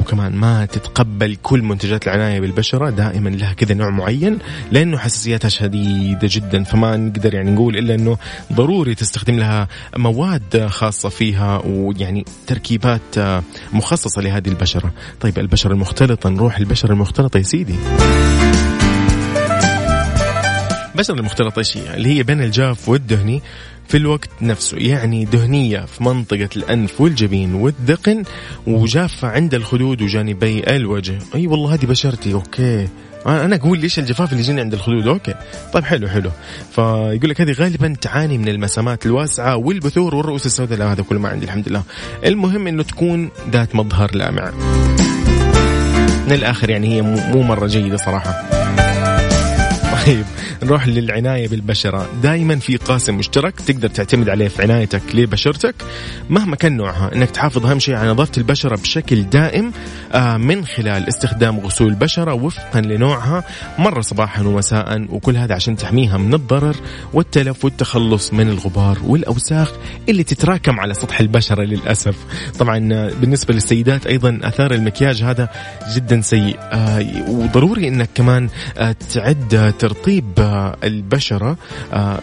وكمان ما تتقبل كل منتجات العناية بالبشرة دائما لها كذا نوع معين لأنه حساسيتها شديدة جدا فما نقدر يعني نقول إلا أنه ضروري تستخدم لها مواد خاصة فيها ويعني تركيبات مخصصة لهذه البشرة. طيب البشرة المختلطة نروح البشرة المختلطة يا سيدي. البشرة المختلطة إيش هي؟ اللي هي بين الجاف والدهني. في الوقت نفسه يعني دهنية في منطقة الأنف والجبين والذقن وجافة عند الخدود وجانبي الوجه. أي والله هذه بشرتي okay. أنا أقول ليش الجفاف اللي يجيني عند الخدود okay. طيب حلو حلو. فيقول لك هذه غالبا تعاني من المسامات الواسعة والبثور والرؤوس السوداء. لا هذا كله ما عندي الحمد لله. المهم إنه تكون ذات مظهر لامع. من الآخر يعني هي مو مرة جيدة صراحة. طيب نروح للعناية بالبشرة. دائما في قاسم مشترك تقدر تعتمد عليه في عنايتك لبشرتك مهما كان نوعها إنك تحافظ أهم شيء على نظافة البشرة بشكل دائم آه، من خلال استخدام غسول البشرة وفقا لنوعها مرة صباحا ومساء وكل هذا عشان تحميها من الضرر والتلف والتخلص من الغبار والأوساخ اللي تتراكم على سطح البشرة للأسف. طبعا آه، بالنسبة للسيدات أيضا أثار المكياج هذا جدا سيء آه، وضروري أنك كمان تعد ترطيب البشرة آه،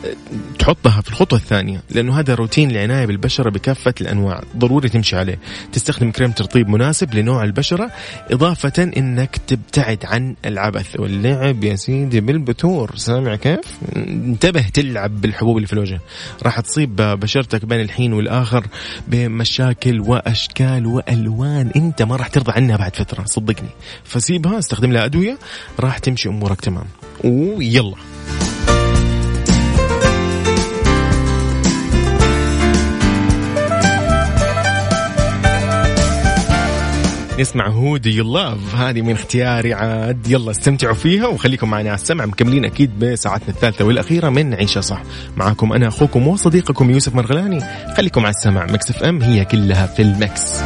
تحطها في الخطوة الثانية لأنه هذا روتين العناية بالبشرة بكافة الأنواع ضروري تمشي عليه. تستخدم كريم ترطيب مناسب لنوع البشرة إضافة أنك تبتعد عن العبث واللعب يا سيدي بالبتور. سامع كيف؟ انتبه تلعب بالحبوب اللي في الوجه. راح تصيب بشرتك بين الحين والآخر بمشاكل وأشكال وألوان أنت ما راح ترضى عنها بعد فترة صدقني. فسيبها استخدم لها أدوية راح تمشي أمورك تمام. ويلا نسمع Who Do You Love هذه من اختياري عاد. يلا استمتعوا فيها وخليكم معنا على السمع مكملين أكيد بساعتنا الثالثة والأخيرة من عيشها صح. معاكم أنا أخوكم وصديقكم يوسف مرغلاني. خليكم على السمع Mix FM هي كلها في ال mix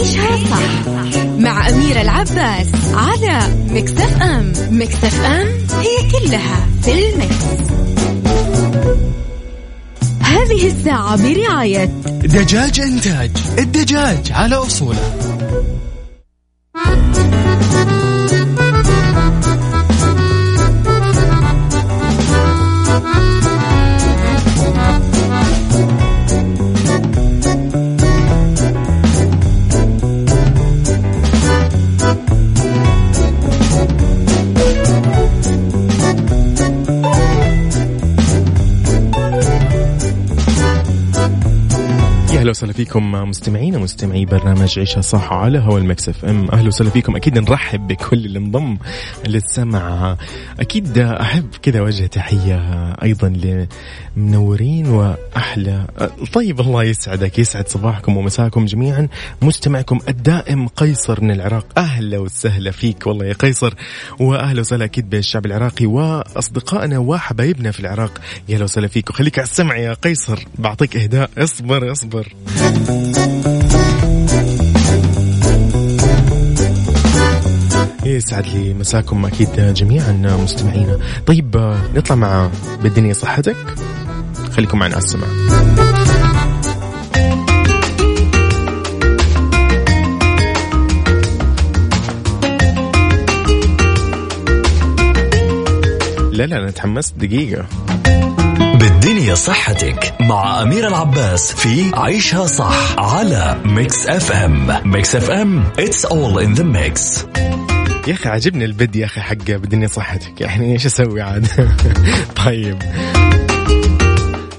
عيشها صح مع أميرة العباس على Mix FM. Mix FM هي كلها في ال mix. هذه الساعة برعاية دجاج إنتاج. الدجاج على أصوله. أهلا وسهلا فيكم مستمعينا مستمعي برنامج عيشها صح على هوا المكسف ام. أهلا وسهلا فيكم. أكيد نرحب بكل اللي انضم للسمع. أكيد أحب كذا وجه تحية أيضا لمنورين وأحلى. طيب الله يسعدك يسعد صباحكم ومساكم جميعا. مستمعكم الدائم قيصر من العراق. أهلا وسهلا فيك والله يا قيصر. وأهلا وسهلا أكيد بالشعب العراقي وأصدقائنا وحبايبنا في العراق. يا أهلا وسهلا فيك. وخليك على السمع يا قيصر. بعطيك إهداء. اصبر اصبر. يسعد لي مساكم أكيد جميعا مستمعينا. طيب نطلع مع بالدنيا صحتك. خليكم معنا على السمع لا لا أنا تحمست دقيقة. بالدنيا صحتك مع أميرة العباس في عيشها صح على Mix FM Mix FM it's all in the mix. يا أخي عجبني ال bed يا أخي حق بالدنيا صحتك. يعني إيش أسوي عاد؟ طيب.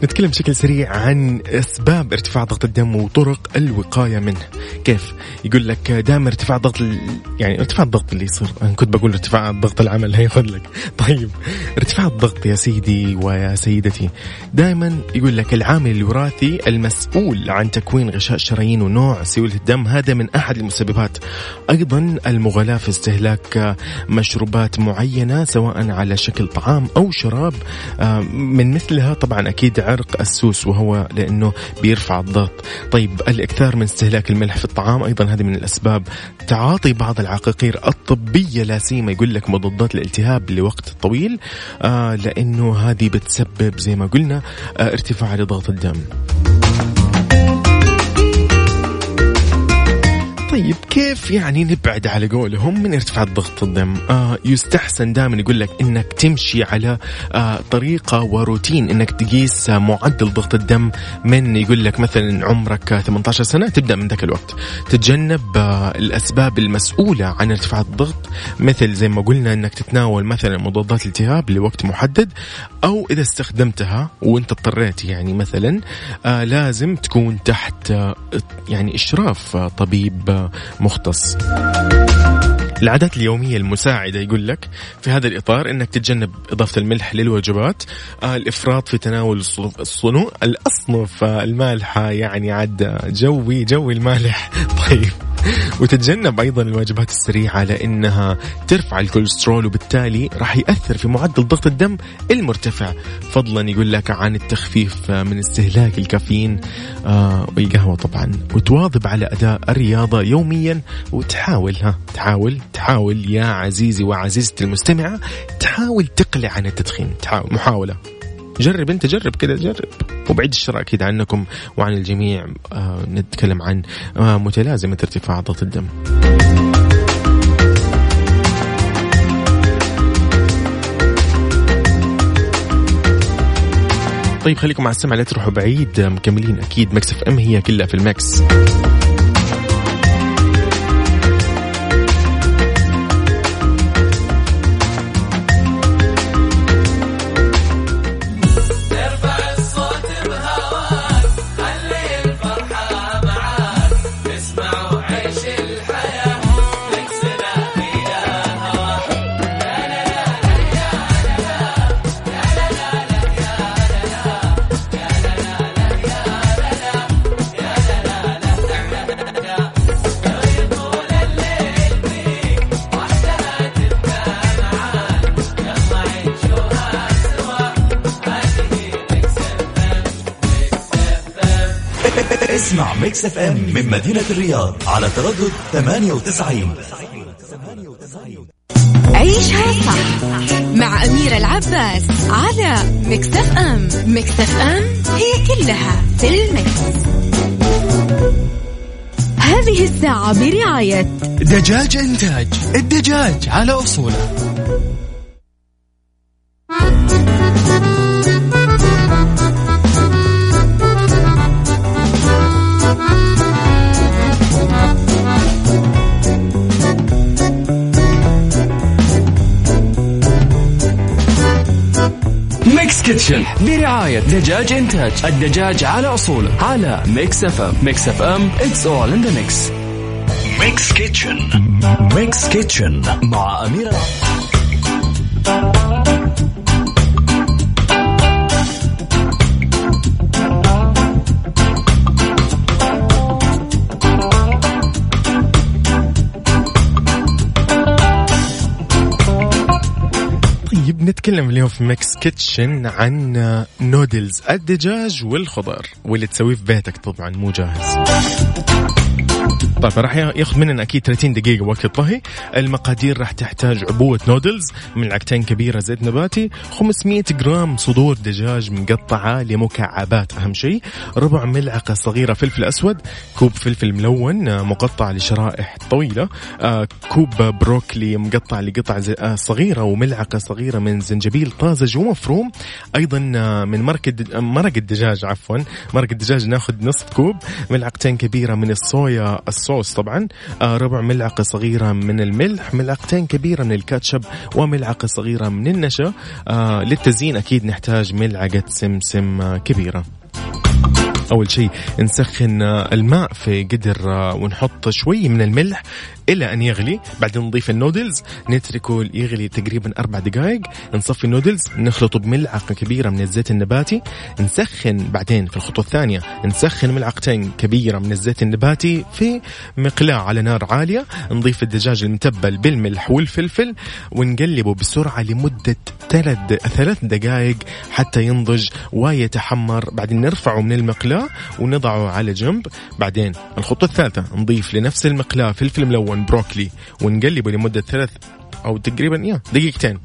نتكلم بشكل سريع عن أسباب ارتفاع ضغط الدم وطرق الوقاية منه. كيف؟ يقول لك دائما ارتفاع ضغط. يعني ارتفاع الضغط اللي يصير. أنا كنت بقول ارتفاع ضغط العمل هياخذ لك. طيب ارتفاع الضغط يا سيدي ويا سيدتي. دائما يقول لك العامل الوراثي المسؤول عن تكوين غشاء الشرايين ونوع سيولة الدم هذا من أحد المسببات. أيضا المغالاة في استهلاك مشروبات معينة سواء على شكل طعام أو شراب. آه، من مثلها طبعا أكيد عرق السوس وهو لأنه بيرفع الضغط. طيب الإكثار من استهلاك الملح في الطعام أيضا هذه من الأسباب. تعاطي بعض العقاقير الطبية لا سيما يقول لك مضادات الالتهاب لوقت طويل آه لأنه هذه بتسبب زي ما قلنا آه ارتفاع لضغط الدم. طيب كيف يعني نبعد على قولهم من ارتفاع ضغط الدم؟ آه يستحسن دائما يقول لك إنك تمشي على آه طريقة وروتين إنك تقيس آه معدل ضغط الدم من يقول لك مثلا عمرك 18 سنة تبدأ من ذاك الوقت. تتجنب آه الأسباب المسؤولة عن ارتفاع الضغط مثل زي ما قلنا إنك تتناول مثلا مضادات الالتهاب لوقت محدد أو إذا استخدمتها وإنت اضطريت يعني مثلا آه لازم تكون تحت آه يعني إشراف آه طبيب آه مختص. العادات اليومية المساعدة يقول لك في هذا الإطار أنك تتجنب إضافة الملح للوجبات آه الإفراط في تناول الصنوع الأصنف آه المالحة يعني عاد جوي جوي المالح. طيب. وتتجنب أيضا الوجبات السريعة لأنها ترفع الكوليسترول وبالتالي راح يأثر في معدل ضغط الدم المرتفع. فضلا يقول لك عن التخفيف من استهلاك الكافيين آه والقهوة طبعا وتواظب على أداء الرياضة يوميا. وتحاول ها تحاول تحاول يا عزيزي وعزيزتي المستمعة تحاول تقلع عن التدخين تحاول محاولة. جرب انت جرب كذا جرب. وبعيد الشر أكيد عنكم وعن الجميع. آه نتكلم عن آه متلازمة ارتفاع ضغط الدم. طيب خليكم مع السمع لا تروحوا بعيد. مكملين أكيد. Mix FM هي كلها في ال mix. Mix FM من مدينة الرياض على تردد 98 عيشها صح مع أميرة العباس على Mix FM. Mix FM هي كلها في ال mix. هذه الساعة برعاية دجاج إنتاج. الدجاج على أصوله. Kitchen برعاية دجاج إنتاج الدجاج على أصوله على Mix FM Mix FM it's all in the mix. Mix Kitchen Mix Kitchen مع أميرة نتكلم اليوم في Mix Kitchen عن نودلز الدجاج والخضار واللي تسويه في بيتك طبعا مو جاهز. طيب راح ياخذ مننا أكيد 30 دقيقة وقت الطهي. المقادير راح تحتاج عبوة نودلز ملعقتين كبيرة زيت نباتي 500 جرام صدور دجاج مقطعة لمكعبات أهم شيء. ربع ملعقة صغيرة فلفل أسود كوب فلفل ملون آه، مقطع لشرائح طويلة آه، كوب بروكلي مقطع لقطع آه، صغيرة وملعقة صغيرة من زنجبيل طازج ومفروم. أيضا من مرق مرق الدجاج عفوا. مرق الدجاج ناخذ نصف كوب. ملعقتين كبيرة من الصويا الصوص طبعا. آه، ربع ملعقة صغيرة من الملح ملعقتين كبيرة من الكاتشب وملعقة صغيرة من النشا. آه، للتزيين أكيد نحتاج ملعقة سمسم آه، كبيرة. أول شيء نسخن الماء في قدر ونحط شوي من الملح. إلى أن يغلي. بعدين نضيف النودلز نتركه يغلي تقريبا أربع دقائق نصفي النودلز نخلطه بملعقة كبيرة من الزيت النباتي. نسخن بعدين في الخطوة الثانية نسخن ملعقتين كبيرة من الزيت النباتي في مقلاة على نار عالية. نضيف الدجاج المتبل بالملح والفلفل ونقلبه بسرعة لمدة ثلاث ثلاث دقائق حتى ينضج ويتحمر. بعدين نرفعه من المقلاة ونضعه على جنب. بعدين الخطوة الثالثة نضيف لنفس المقلاة فلفل ملون بروكلي ونقلبه لمدة ثلاث أو تقريبا يا دقيقتين.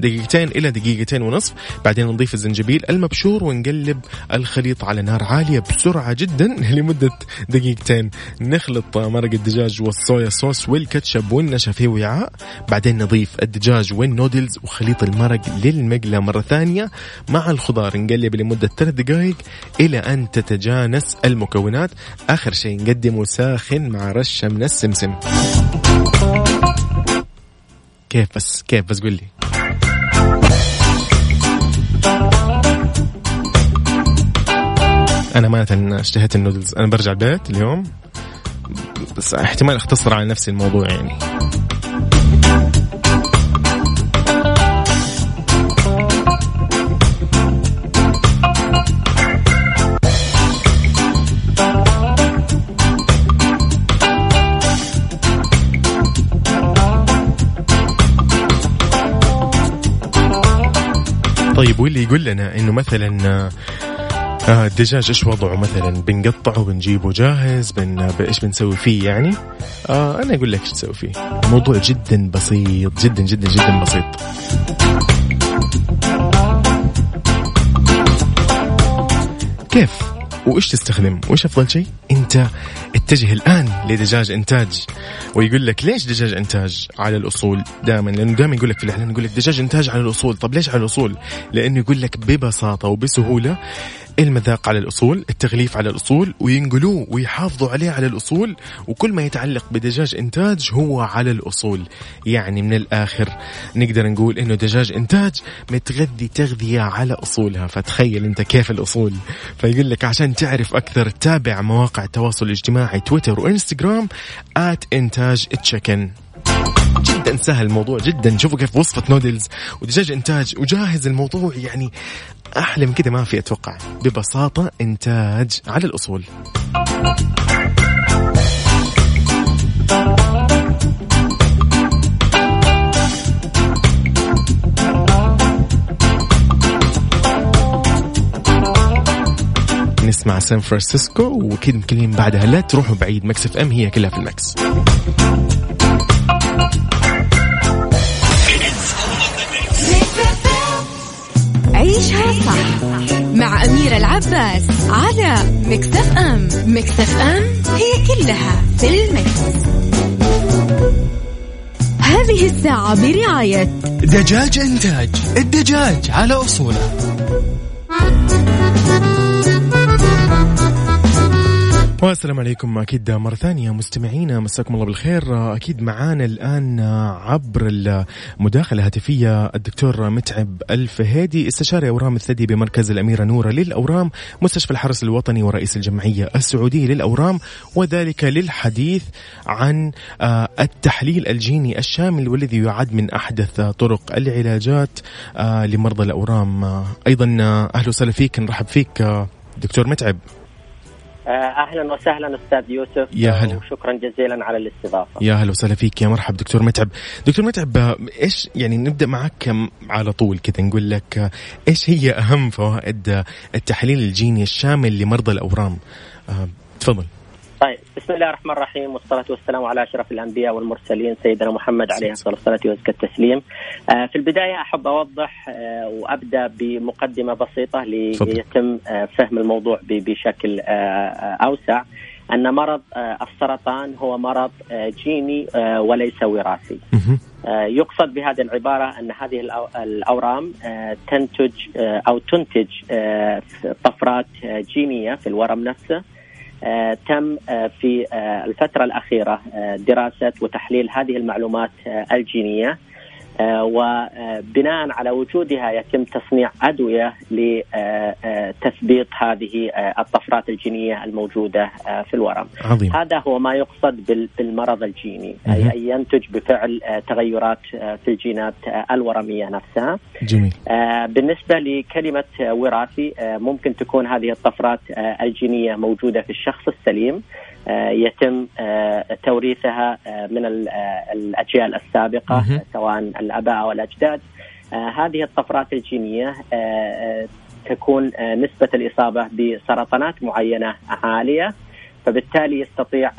دقيقتين إلى دقيقتين ونصف. بعدين نضيف الزنجبيل المبشور ونقلب الخليط على نار عالية بسرعة جدا لمدة دقيقتين. نخلط مرق الدجاج والصويا صوص والكاتشب والنشا في وعاء. بعدين نضيف الدجاج والنودلز وخليط المرق للمقلاة مرة ثانية. مع الخضار نقلب لمدة ثلاث دقائق إلى أن تتجانس المكونات. آخر شيء نقدمه ساخن مع رشة من السمسم. كيف بس؟ كيف بس قول لي؟ أنا ما اشتهيت النودلز. أنا برجع البيت اليوم. بس احتمال أختصر على نفسي الموضوع يعني. طيب واللي يقول لنا إنه مثلا الدجاج إيش وضعه مثلا؟ بنقطعه بنجيبه جاهز؟ بن إيش بنسوي فيه يعني؟ آه أنا أقول لك إيش تسوي فيه. موضوع جدا بسيط جدا جدا جدا بسيط. كيف؟ وإيش تستخدم؟ وإيش أفضل شيء؟ أنت اتجه الآن لدجاج إنتاج. ويقول لك ليش دجاج إنتاج؟ على الأصول. دائما لأنه دائما يقول لك في الاعلان يقول لك دجاج إنتاج على الأصول. طب ليش على الأصول؟ لأنه يقول لك ببساطة وبسهولة المذاق على الأصول التغليف على الأصول وينقلوه ويحافظوا عليه على الأصول وكل ما يتعلق بدجاج إنتاج هو على الأصول. يعني من الآخر نقدر نقول إنه دجاج إنتاج متغذي تغذية على أصولها. فتخيل أنت كيف الأصول. فيقول لك عشان تعرف أكثر تابع مواقع التواصل الاجتماعي تويتر وإنستغرام آت إنتاج تشيكن. جدا سهل الموضوع جدا. شوفوا كيف وصفة نودلز. ودجاج إنتاج وجاهز الموضوع. يعني أحلى من كذا ما في أتوقع. ببساطة إنتاج على الأصول. نسمع سان فرانسيسكو واكيد مكملين بعدها لا تروحوا بعيد. Mix FM هي كلها في ال mix. عيشها صح مع أميرة العباس على مكتف أم مكتف أم هي كلها في المكس. هذه الساعة برعاية دجاج إنتاج. الدجاج على أصوله. والسلام عليكم. أكيد مرة ثانية مستمعينا مساكم الله بالخير. أكيد معانا الآن عبر المداخلة الهاتفية الدكتور متعب الفهيدي استشاري أورام الثدي بمركز الأميرة نورة للأورام مستشفى الحرس الوطني ورئيس الجمعية السعوديه للأورام وذلك للحديث عن التحليل الجيني الشامل والذي يعد من أحدث طرق العلاجات لمرضى الأورام. أيضا أهلا وسهلا فيك. نرحب فيك دكتور متعب. أهلا وسهلا أستاذ يوسف يا هلا. وشكرا جزيلا على الاستضافة. يا هلا وسهلا فيك يا مرحب دكتور متعب. دكتور متعب إيش يعني نبدأ معك على طول كذا نقول لك إيش هي أهم فوائد التحليل الجيني الشامل لمرضى الأورام؟ أه تفضل. بسم الله الرحمن الرحيم والصلاة والسلام على أشرف الأنبياء والمرسلين سيدنا محمد عليه الصلاة والصلاة وأزكى التسليم آه، في البداية أحب أوضح آه، وأبدأ بمقدمة بسيطة ليتم آه، فهم الموضوع بشكل أوسع. أن مرض السرطان هو مرض جيني وليس وراثي. يقصد بهذه العبارة أن هذه الأورام تنتج أو تنتج طفرات جينية في الورم نفسه. تم آه، في آه، الفترة الأخيرة دراسة وتحليل هذه المعلومات الجينية. آه، وبناء على وجودها يتم تصنيع أدوية لتثبيط هذه آه، الطفرات الجينية الموجودة آه، في الورم. عظيم. هذا هو ما يقصد بالمرض الجيني أي أن ينتج بفعل تغيرات في الجينات الورمية نفسها. جميل. بالنسبة لكلمة وراثي ممكن تكون هذه الطفرات الجينية موجودة في الشخص السليم آه، يتم آه، توريثها آه، من الأجيال السابقة سواء الأباء أو الأجداد. هذه الطفرات الجينية تكون نسبة الإصابة بسرطانات معينة عالية فبالتالي يستطيع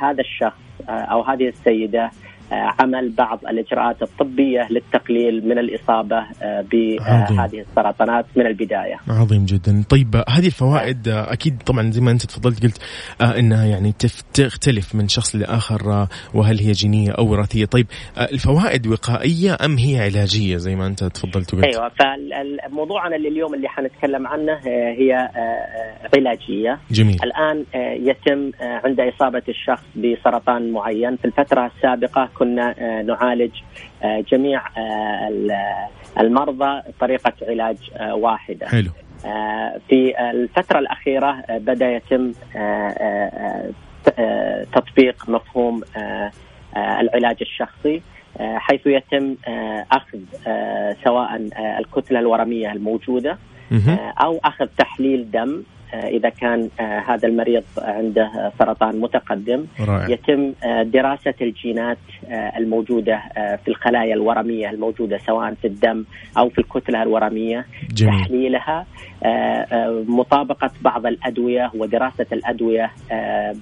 هذا الشخص أو هذه السيدة آه، عمل بعض الإجراءات الطبية للتقليل من الإصابة آه، بهذه السرطانات من البداية. عظيم جدا، طيب هذه الفوائد آه، أكيد طبعا زي ما أنت تفضلت قلت إنها يعني تختلف من شخص لآخر وهل هي جينية أو وراثية، طيب الفوائد وقائية أم هي علاجية زي ما أنت تفضلت وقلت؟ أيوه فموضوعنا اللي اليوم اللي حنتكلم عنه هي علاجية. جميل. الآن يتم عند إصابة الشخص بسرطان معين في الفترة السابقة كنا آه، نعالج آه، جميع آه، المرضى طريقة علاج واحدة حلو. في الفترة الأخيرة بدأ يتم تطبيق مفهوم العلاج الشخصي حيث يتم أخذ سواء الكتلة الورمية الموجودة أو أخذ تحليل دم إذا كان آه، هذا المريض عنده سرطان متقدم رائع. يتم آه، دراسة الجينات الموجودة في الخلايا الورمية الموجودة سواء في الدم أو في الكتلة الورمية جميل. تحليلها مطابقة بعض الأدوية ودراسة الأدوية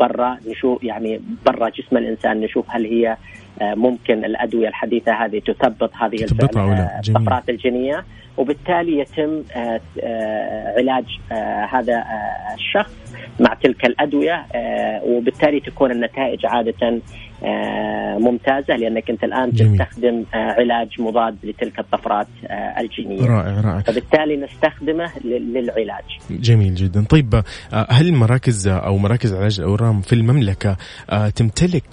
برا نشوف يعني برا جسم الإنسان نشوف هل هي ممكن الأدوية الحديثة هذه تثبط هذه الطفرات الجينية. وبالتالي يتم آه، آه، علاج آه، هذا الشخص مع تلك الأدوية وبالتالي تكون النتائج عادة ممتازة لأنك أنت الآن جميل. تستخدم علاج مضاد لتلك الطفرات الجينية. رائع رائع. فبالتالي نستخدمه للعلاج. جميل جدا، طيب هل المراكز أو مراكز علاج الأورام في المملكة تمتلك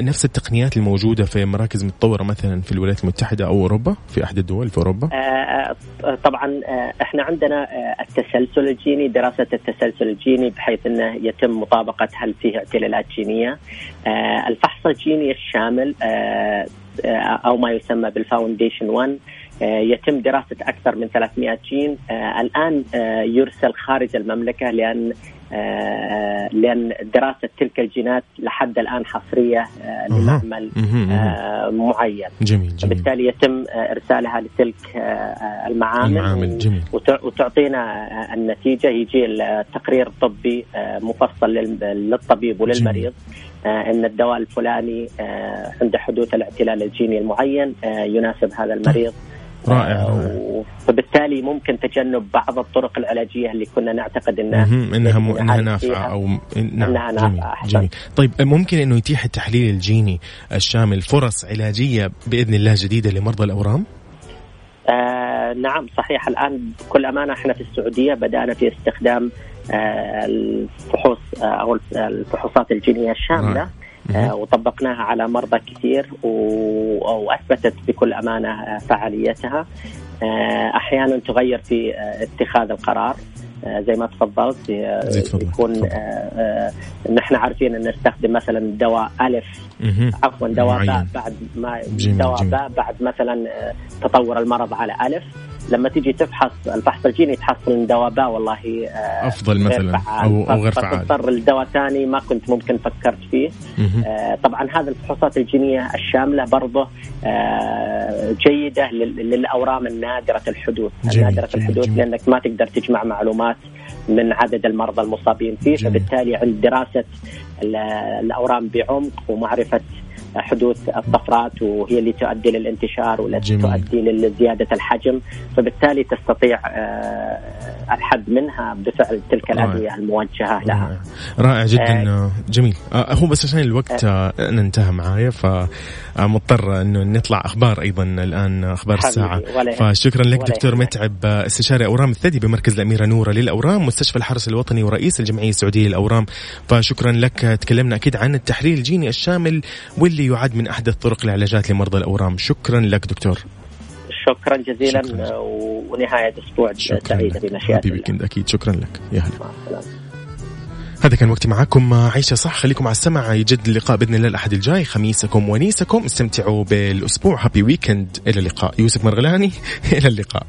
نفس التقنيات الموجودة في مراكز متطورة مثلا في الولايات المتحدة أو أوروبا في أحد الدول في أوروبا؟ طبعا آه، إحنا عندنا آه، التسلسل الجيني دراسة التسلسل الجيني بحيث إنه يتم مطابقة هل فيه اعتلالات جينية آه، الفحص الجيني الشامل أو ما يسمى بال Foundation 1 يتم دراسة أكثر من 300 جين. الآن يرسل خارج المملكة لأن آه، لأن دراسة تلك الجينات لحد الآن حصرية آه، لمعمل آه، معين. جميل جميل. بالتالي يتم إرسالها لتلك المعامل, المعامل جميل. وتعطينا النتيجة. يجي التقرير الطبي مفصل للطبيب وللمريض. إن الدواء الفلاني عند حدوث الاعتلال الجيني المعين يناسب هذا المريض. رائع فبالتالي ممكن تجنب بعض الطرق العلاجية اللي كنا نعتقد إنها إنها م... إنها نافعة أو نعم إنها نافعة جميل. جميل طيب ممكن إنه يتيح التحليل الجيني الشامل فرص علاجية بإذن الله جديدة لمرضى الأورام؟ آه نعم صحيح الآن بكل أمانة إحنا في السعودية بدأنا في استخدام آه الفحوص آه أو الفحوصات الجينية الشاملة آه. آه، وطبقناها على مرضى كثير وأثبتت بكل أمانة فعاليتها أحيانا تغير في آه، اتخاذ القرار. زي ما تفضلت يكون نحن عارفين أن نستخدم مثلا دواء ألف. عفوا دواء باء بعد ما دواء باء بعد مثلا تطور المرض على ألف. لما تيجي تفحص الفحص الجيني تحصل ان دواء باء والله آه أفضل مثلا أو أو غير فعال فتضطر لدواء ثاني ما كنت ممكن فكرت فيه آه طبعا هذه الفحوصات الجينية الشاملة برضه آه جيدة للأورام النادرة الحدوث نادرة الحدوث جميل. لأنك ما تقدر تجمع معلومات من عدد المرضى المصابين فيه جميل. فبالتالي عند دراسة الأورام بعمق ومعرفة حدوث الطفرات وهي اللي تؤدي للانتشار والتي تؤدي لزيادة الحجم. فبالتالي تستطيع آه، الحد منها بفعل تلك الأدوية الموجهة لها. رائع. جدا. آه جميل. آه هو بس عشان الوقت آه. انتهى معايا فمضطر إنه نطلع أخبار أيضا الآن أخبار الساعة. فشكرا لك دكتور متعب استشاري أورام الثدي بمركز الأميرة نورة للأورام مستشفى الحرس الوطني ورئيس الجمعية السعودية للأورام. فشكرا لك. تكلمنا أكيد عن التحليل الجيني الشامل واللي يعد من أحدث طرق العلاجات لمرضى الأورام. شكرا لك دكتور. شكرا جزيلا شكرا. ونهاية أسبوع سعيدة بمشيئة الله أكيد. شكرا لك. يا هلا. هذا كان وقتي معكم. عيشة صح. خليكم على السمع. يجد اللقاء بإذن الله الأحد الجاي. خميسكم ونيسكم. استمتعوا بالأسبوع. هابي ويكند إلى اللقاء. يوسف مرغلاني. إلى اللقاء.